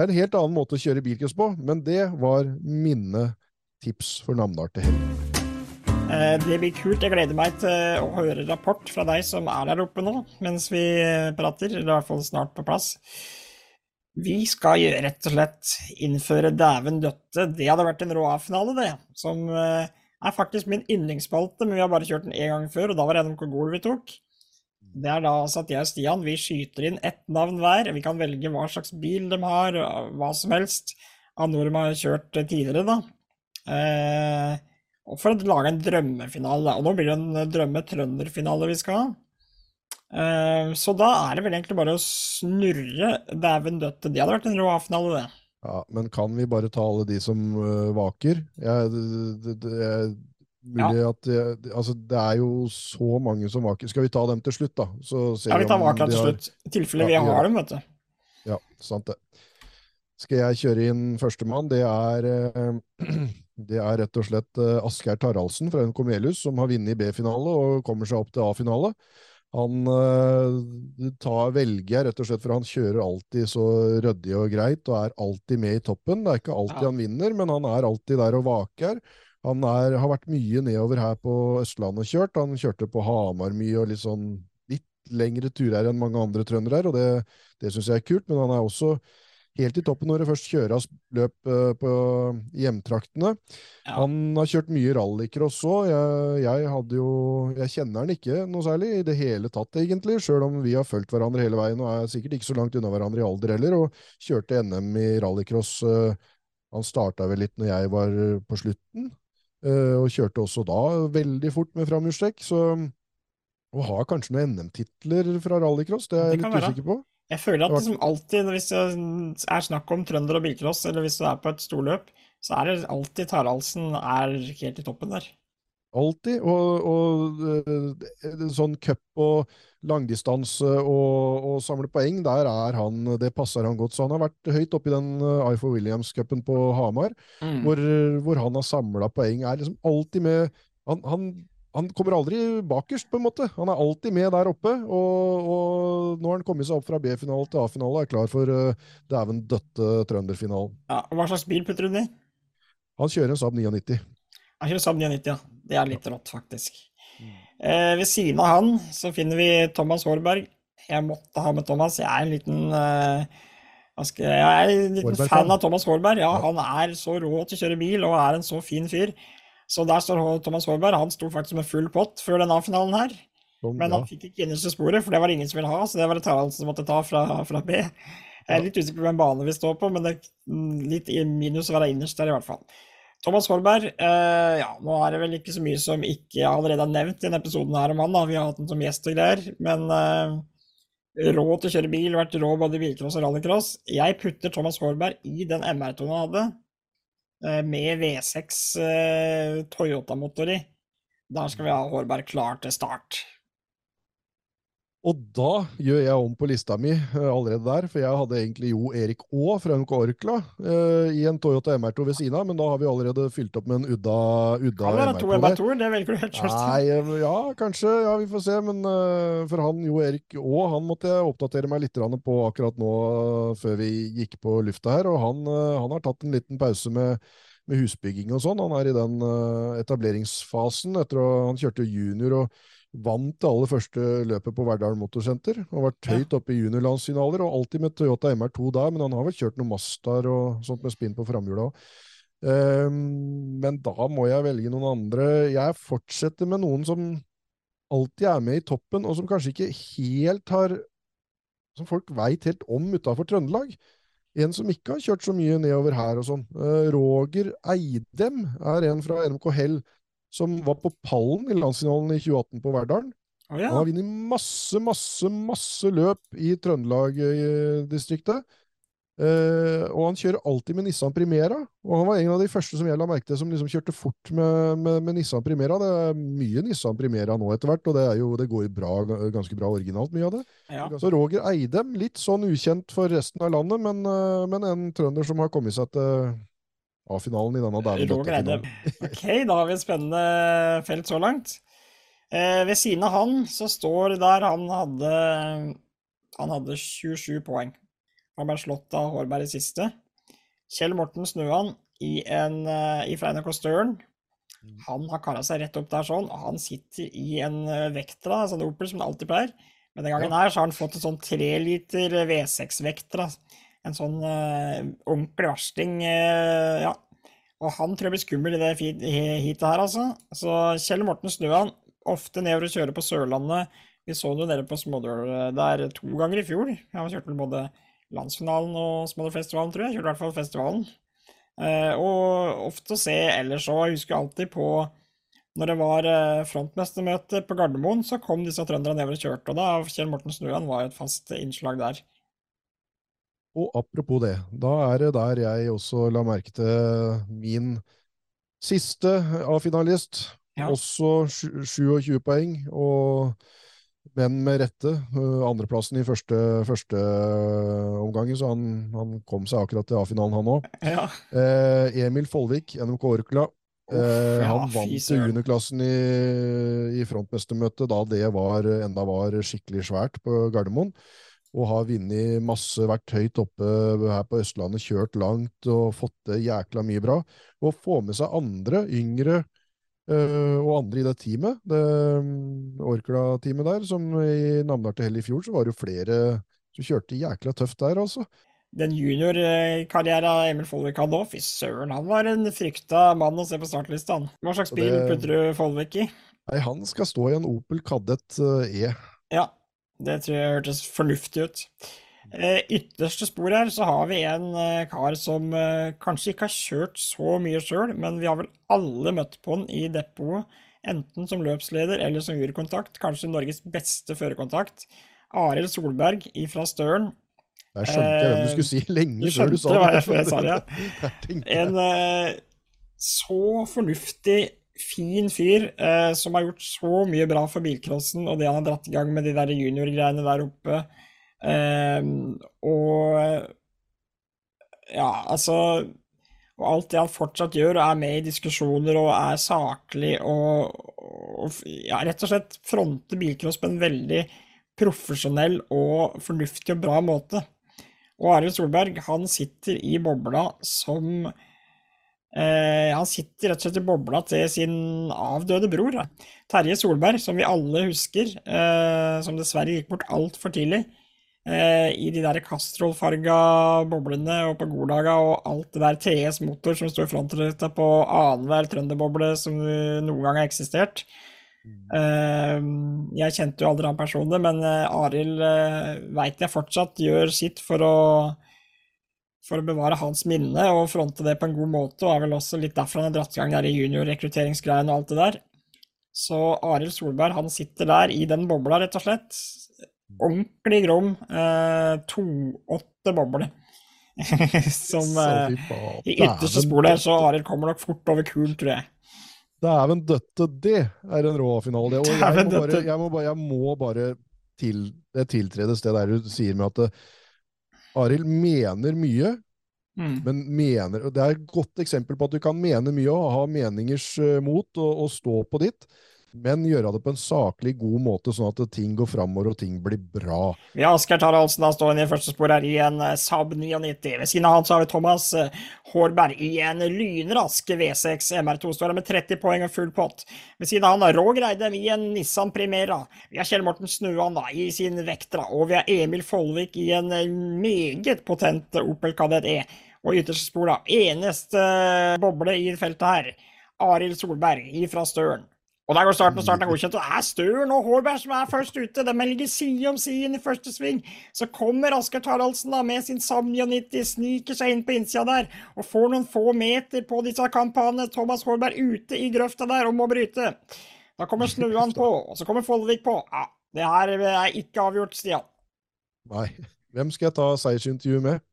det er en helt annen måte å kjøre bilcross på, men det var mine tips for Namdal til helg. Eh, det blir kult. Jeg gleder meg til å høre rapport fra deg som er der oppe nå, mens vi prater. Eller i hvert fall snart på plass. Vi skal gjøre rett og slett innføre Dæven døtte. Det hadde vært en rå A-finale, det. Som eh, er faktisk min yndlingsspalte, men vi har bare kjørt den én gang før, og da var det NMK Gol vi tok. Det er da altså at jeg og Stian vi skyter inn ett navn hver. Vi kan velge hva slags bil de har, hva som helst av noe de har kjørt tidligere, da. Eh, og for å lage en drømmefinale. Og nå blir det en drømme-trønderfinale vi skal ha. Eh, så da er det vel egentlig bare å snurre dæven døtte. Det hadde vært en rå A-finale, det. Ja, Men kan vi bare ta alle de som uh, vaker? Jeg, det, det, jeg Mulig ja. at altså, det er jo så mange som vaker. Skal vi ta dem til slutt, da? ja, vi tar vakene til slutt. I tilfelle vi har dem, vet du. Ja, sant det. Skal jeg kjøre inn førstemann? Det er uh, Det er rett og slett uh, Asgeir Taraldsen fra NK Melhus som har vunnet B-finale og kommer seg opp til A-finale. Han uh, tar, velger rett og slett for han kjører alltid så ryddig og greit og er alltid med i toppen. Det er ikke alltid ja. han vinner, men han er alltid der og vaker. Han er, har vært mye nedover her på Østlandet kjørt. Han kjørte på Hamar mye og litt sånn litt lengre turer enn mange andre trøndere, og det, det syns jeg er kult. Men han er også helt i toppen når det først kjøres løp uh, på hjemtraktene. Ja. Han har kjørt mye rallycross òg. Jeg, jeg, jo Jeg kjenner han ikke noe særlig i det hele tatt, egentlig, sjøl om vi har fulgt hverandre hele veien og er sikkert ikke så langt unna hverandre i alder heller, og kjørte NM i rallycross. Uh, han starta vel litt når jeg var på slutten, og kjørte også da veldig fort med framhjulstrekk. så og har kanskje noen NM-titler fra rallycross, det er jeg litt usikker på. Jeg føler at liksom alltid, hvis det er snakk om trønder og bilcross, eller hvis du er på et storløp, så er det alltid Taraldsen er helt i toppen der. Alltid. Og, og uh, sånn cup og langdistanse og, og, samle poeng, der er han Det passer han godt. Så han har vært høyt oppe i den eh, Ifor Williams-cupen på Hamar, mm. hvor, hvor, han har samla poeng. Er liksom alltid med han, han han kommer aldri bakerst, på en måte. Han er alltid med der oppe. Og, og nå har han kommet seg opp fra B-finale til A-finale og er klar for uh, dæven døtte trønderfinalen. Ja, Hva slags bil putter du den i? Han kjører en Saab 99. Han kjører Saab 99, ja. Det er litt rått, faktisk. Mm. Eh, ved siden av han så finner vi Thomas Hårberg. Jeg måtte ha med Thomas. Jeg er en liten uh, jeg er en liten fan av Thomas Hårberg. Ja, han er så rå til å kjøre bil og er en så fin fyr. Så der står Thomas Hårberg. Han sto faktisk med full pott før denne finalen her. Men han fikk ikke innerste sporet, for det var ingen som ville ha, så det var det Taraldsen som måtte ta fra, fra B. Jeg er litt usikker på hvem bane vi står på, men det er litt minus å være innerst der, i hvert fall. Thomas Hårberg, eh, ja, nå er det vel ikke så mye som ikke allerede er nevnt i denne episoden her om han, da. Vi har hatt den som gjest og greier. Men eh, rå til å kjøre bil, vært rå både i bilcross og rallycross. Jeg putter Thomas Hårberg i den MR-tonen han hadde. Eh, med V6 eh, Toyota-motor i. Der skal vi ha Hårberg klar til start. Og da gjør jeg om på lista mi uh, allerede der, for jeg hadde egentlig Jo Erik Aa fra NK Orkla uh, i en Toyota MR2 ved siden av, men da har vi allerede fylt opp med en Udda, Udda Kan være to MR2, det velger du helt. Nei, ja, kanskje. Ja, vi får se. Men uh, for han Jo Erik Aa, han måtte jeg oppdatere meg litt på akkurat nå før vi gikk på lufta her, og han, han har tatt en liten pause med med husbygging og sånn. Han er i den etableringsfasen etter at han kjørte junior og Vant det aller første løpet på Verdal Motorsenter. Og vært høyt oppe i juniorlandsfinaler, og alltid med Toyota MR2 der. Men han har vel kjørt noen Mastar og sånt med spinn på framhjula òg. Um, men da må jeg velge noen andre. Jeg fortsetter med noen som alltid er med i toppen, og som kanskje ikke helt har Som folk veit helt om utafor Trøndelag. En som ikke har kjørt så mye nedover her og sånn. Uh, Roger Eidem er en fra NMK Hell som var på pallen i landsfinalen i 2018 på Verdalen. Oh, ja. Han har vunnet masse, masse, masse løp i Trøndelag-distriktet. Uh, og han kjører alltid med Nissan Primera. Og han var en av de første som jeg la merke til som liksom kjørte fort med, med, med, Nissan Primera. Det er mye Nissan Primera nå etter hvert, og det, jo, det går bra, ganske bra originalt, mye av det. Ja. Så Roger Eidem, litt sånn ukjent for resten av landet, men, uh, men en trønder som har kommet seg til A-finalen i denne dæven Ok, da har vi et spennende felt så langt. Eh, ved siden av han så står det der han hadde Han hadde 27 poeng. Han ble slått av Hårberg i siste. Kjell Morten Snøan i en, uh, i fra NRK Støren. Han har kara seg rett opp der sånn, og han sitter i en uh, Vectra, sånn Opel som han alltid pleier. Men den gangen her så har han fått en sånn 3 liter V6 Vectra en sånn uh, ordentlig versting. Uh, ja. Og han tror jeg blir skummel i det heatet her, altså. Så Kjell Morten Snøan, ofte nedover og kjører på Sørlandet. Vi så det nede på Smådøl eh, der to ganger i fjor. Jeg har kjørt vel både landsfinalen og Smådølfestivalen, tror jeg. Kjørte i hvert fall festivalen. Og ofte å se ellers òg. Jeg husker alltid på når det var frontmestermøte på Gardermoen, så kom disse trønderne nedover og kjørte. Og da Kjell Morten Snøan var jo et fast innslag der. Og apropos det, da er det der jeg også la merke til min siste A-finalist. Ja. Også 27 poeng. Og men med rette. Uh, Andreplassen i første, første omgangen, så han, han, kom seg akkurat til A-finalen, han òg. Ja. Eh, Emil Follvik, NMK Orkla. Eh, ja, han vant til juniorklassen i, i frontmestermøtet da det var, enda var skikkelig svært på Gardermoen. Og har vunnet masse, vært høyt oppe her på Østlandet, kjørt langt og fått til jækla mye bra. Og få med seg andre, yngre øh, og andre i det teamet, det mm, Orkla-teamet der, som i Namdal til Hell i fjor, så var det jo flere som kjørte jækla tøft der, altså. Den juniorkarrieren Emil Follvik hadde òg, fy søren, han var en frykta mann å se på startlista. han. Hva slags bil det- putter du Follvik i? Nei, han skal stå i en Opel Kadett eh, E. Ja, det tror jeg hørtes fornuftig ut. Eh, ytterste spor her så har vi en eh, kar som eh, kanskje ikke har kjørt så mye sjøl, men vi har vel alle møtt på han i depotet, enten som løpsleder eller som jurykontakt. Kanskje Norges beste førerkontakt. Arild Solberg ifra Støren. Der skjønte jeg hvem du skulle si lenge Du før du sa det. hva jeg- jeg sa det. En så fornuftig, fin fyr eh, som har gjort så mye bra for bilcrossen og det han har dratt i gang med de der juniorgreiene der oppe. Eh, og ja, altså Og alt det han fortsatt gjør, og er med i diskusjoner og er saklig og, og ja, rett og slett fronter bilcross på en veldig profesjonell og fornuftig og bra måte. Og Arild Solberg, han sitter i bobla som eh, Han sitter rett og slett i bobla til sin avdøde bror. Terje Solberg, som vi alle husker, eh, som dessverre gikk bort altfor tidlig. Eh, I de der Castrol-farga boblene og på Golaga og alt det der TS Motor som står i frontruta på annenhver trønderboble som noen gang har eksistert. Eh, jeg kjente jo aldri han personlig, men eh, Arild eh, veit jeg fortsatt gjør sitt for å for å bevare hans minne og fronte det på en god måte, og er vel også litt derfor han har dratt i gang der i juniorrekrutteringsgreiene og alt det der. Så Arild Solberg, han sitter der i den bobla, rett og slett. Ordentlig grom. Eh, 2-8 boble. Som eh, i ytterste spor der, så. Arild kommer nok fort over kul, tror jeg. Dæven døtte, det er en rå finale. det. Og jeg må bare, jeg må bare, jeg må bare til, det tiltredes det der du sier med at eh, Arild mener mye, Mm. men mener og Det er et godt eksempel på at du kan mene mye og ha meningers eh, mot og, og stå på ditt, men gjøre det på en saklig, god måte, sånn at ting går framover og ting blir bra. Vi har Asker Taraldsen da stående i første spor her i en eh, Saab 99. Ved siden av han så har vi Thomas eh, Hårberg i en lynrask V6 MR2. Står med 30 poeng og full pott. Ved siden av han Roger Eidem i en Nissan Primera. Vi har Kjell Morten Snuan da i sin Vectra. Og vi har Emil Follvik i en eh, meget potent Opel Kadett E. Og ytterste spor, da, eneste eh, boble i feltet her, Arild Solberg ifra Støren. Og der går starten, og starten er godkjent. Og det er Støren og Hårberg som er først ute. De ligger side om side i første sving. Så kommer Asker Taraldsen da med sin Sam 99, sniker seg inn på innsida der og får noen få meter på disse kampanjene, Thomas Hårberg ute i grøfta der og må bryte. Da kommer Snuan på, og så kommer Follevik på. Ja, det her er ikke avgjort, Stian. Nei. Hvem skal jeg ta seiersintervju med?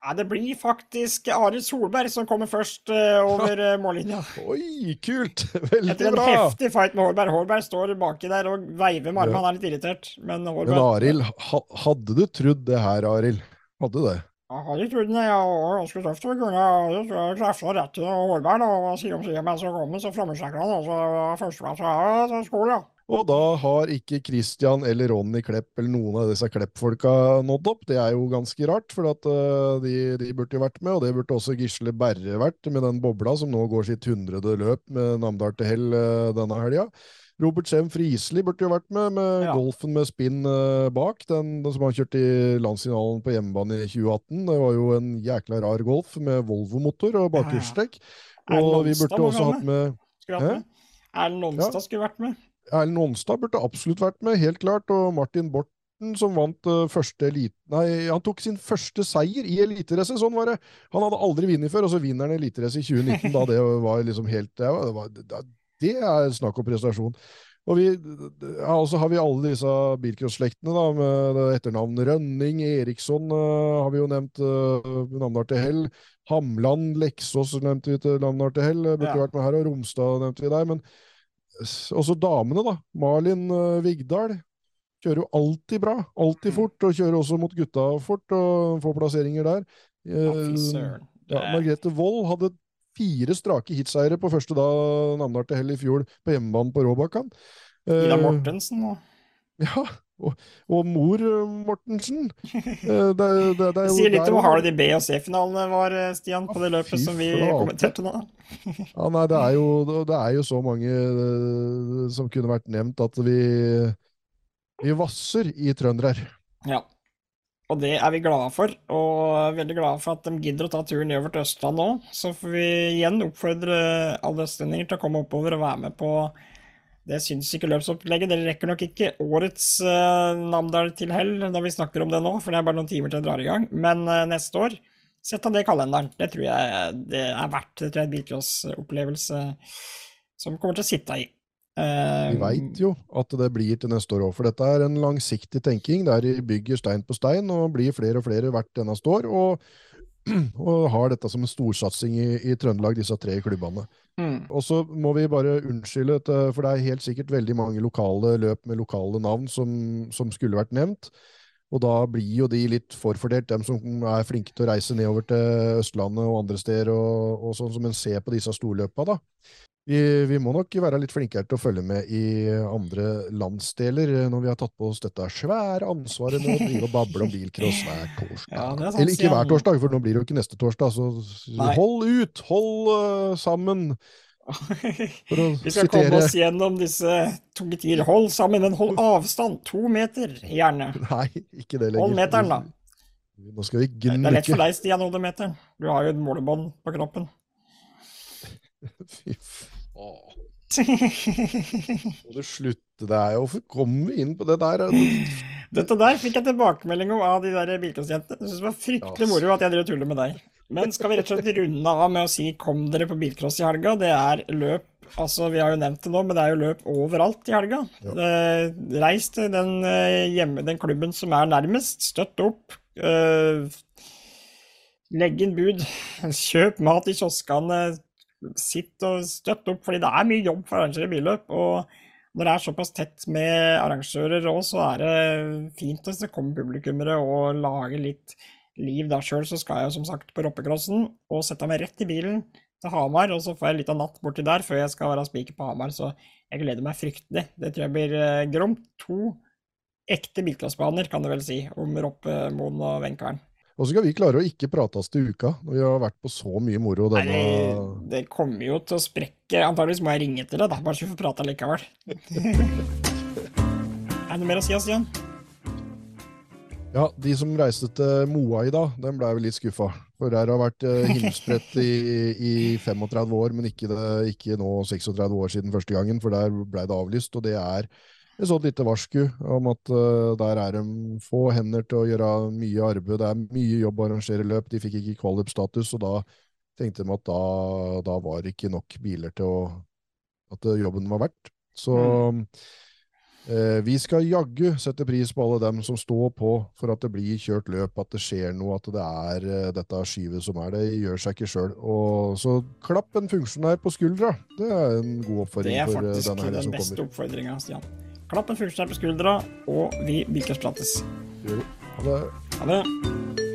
Ja, det blir faktisk Arild Solberg som kommer først uh, over uh, mållinja. Oi, kult! Veldig bra! Etter en bra! heftig fight med Hårberg. Hårberg står baki der og veiver med armene, han er litt irritert. Men Hårberg Men Arild, ha, hadde du trodd det her, Arild? Hadde du det? Jeg hadde trodd det. Jeg var ganske kunne jeg jeg treffe rett til Hårberg. og Side om side mens jeg kom, så frammesjekka han. og så Førsteplass. Ja, så skål, ja. Og da har ikke Christian eller Ronny Klepp eller noen av disse Klepp-folka nådd opp. Det er jo ganske rart, for at, uh, de, de burde jo vært med, og det burde også Gisle Berre vært, med den bobla som nå går sitt hundrede løp med Namdal til hell uh, denne helga. Robert Schem Friisli burde jo vært med, med Ja. golfen med spinn uh, bak. Den, den som han kjørte i landsfinalen på hjemmebane i 2018. Det var jo en jækla rar golf med Volvo-motor og bakhjulstrekk. Erlend Og vi burde også hatt med. Erlend Onsdag skulle vært med. Erlend Onstad burde absolutt vært med, helt klart. Og Martin Borten, som vant eh, første elite... Nei, han tok sin første seier i eliterace, sånn var det. Han hadde aldri vunnet før, og så vinner han eliterace i 2019, da det var liksom helt Det, var, det, er snakk om prestasjon. Og vi, ja, også har vi alle disse bilcross-slektene, da, med etternavn Rønning, Eriksson uh, har vi jo nevnt uh, Namdal til hell. Hamland, Leksås nevnte vi til navnet til hell, burde Ja. vært med her, og Romstad nevnte vi der. men også damene, da. Malin uh, Vigdal. Kjører jo alltid bra, alltid Mm. fort, og kjører også mot gutta fort, og får plasseringer der. Fy Eh, ja, Margrethe Wold hadde fire strake hitseiere på første da til hell i fjor på hjemmebane på Råbakkan. Ida Eh, Mortensen og Ja, og, og mor Mortensen. Eh, det, det, det Det sier litt om hvor hard de B- og C-finalene var, eh, Stian, på det løpet som vi kommenterte nå. Ja, nei, det er jo, det er jo så mange eh, som kunne vært nevnt at vi, vi vasser i trønder her. Ja. Og det er vi glade for, og veldig glade for at de gidder å ta turen nedover til Østland nå. Så får vi igjen oppfordre alle østlendinger til å komme oppover og være med på det syns ikke løpsopplegget. Dere rekker nok ikke årets uh, Namdal til hell når vi snakker om det nå, for det er bare noen timer til det drar i gang. Men uh, neste år, sett av det i kalenderen. Det tror jeg det er verdt. Det tror jeg er en bilcross-opplevelse som kommer til å sitte i. Eh, Vi veit jo at det blir til neste år òg, for dette er en langsiktig tenking der de bygger stein på stein og blir flere og flere hvert eneste år. Og, og har dette som en storsatsing i, i Trøndelag, disse tre klubbene. mm. Og så må vi bare unnskylde, for det er helt sikkert veldig mange lokale løp med lokale navn som, som skulle vært nevnt. Og da blir jo de litt forfordelt, dem som er flinke til å reise nedover til Østlandet og andre steder, og, og sånn som en ser på disse storløpa, da. Vi, vi må nok være litt flinkere til å følge med i andre landsdeler eh, når vi har tatt på oss dette svære ansvaret med å drive og bable om bilcross hver torsdag. Ja, sant, Eller ikke hver torsdag, for nå blir det jo ikke neste torsdag. Så Nei. hold ut! Hold uh, sammen! Vi skal komme oss gjennom disse tunge tider. Hold sammen, men hold avstand. To meter, gjerne. Nei, ikke det lenger. Hold meteren, da. Nå skal vi Det er lett for deg, Stian, å holde meteren. Du har jo et målebånd på kroppen. Fy faen. Må du slutte deg? Hvorfor kom vi inn på det der? Dette der fikk jeg tilbakemelding om av de der bilcrossjentene. Jeg synes det var fryktelig moro at jeg drev og med deg. Men skal vi rett og slett runde av med å si kom dere på bilcross i helga? Det er løp Altså, vi har jo nevnt det nå, men det er jo løp overalt i helga. Eh, reis til den, eh, hjemme, den klubben som er nærmest. Støtt opp. Eh, legg inn bud. Kjøp mat i kioskene. Sitt og støtt opp, fordi det er mye jobb for arrangere billøp. Og når det er såpass tett med arrangører òg, så er det fint hvis det kommer publikummere og lager litt liv. Da sjøl så skal jeg som sagt på Roppecrossen og sette meg rett i bilen til Hamar, og så får jeg litt av natt borti der før jeg skal være spiker på Hamar, så jeg gleder meg fryktelig. Det tror jeg blir eh, gromt. To ekte bilcrossbaner, kan du vel si, om Roppemoen og Venkvern. Og så skal vi klare å ikke prate oss til uka, når vi har vært på så mye moro denne Nei, det kommer jo til å sprekke. Antakeligvis må jeg ringe til deg, da, bare så vi får prate likevel. er det noe mer å si, Stian? Ja, de som reiste til Moa i dag, den ble vel litt skuffa. For der har vært eh, himmelspredt i, i 35 år, men ikke, det, ikke nå 36 år siden første gangen, for der ble det avlyst. Og det er et sånt lite varsku om at uh, der er de få hender til å gjøre mye arbeid. Det er mye jobb å arrangere løp. De fikk ikke qualip-status, og da tenkte de at da, da var det ikke nok biler til å, at jobben var verdt. Så Eh, vi skal jaggu sette pris på alle dem som står på for at det blir kjørt løp, at det skjer noe, at det er uh, dette skyvet som er det. gjør seg ikke sjøl. Så klapp en funksjonær på skuldra. Det er en god oppfordring Det denne er som kommer. faktisk er faktisk den beste oppfordringa, Stian. Klapp en fuglestjerne på skuldra, og vi vi. Ha det. Ha det.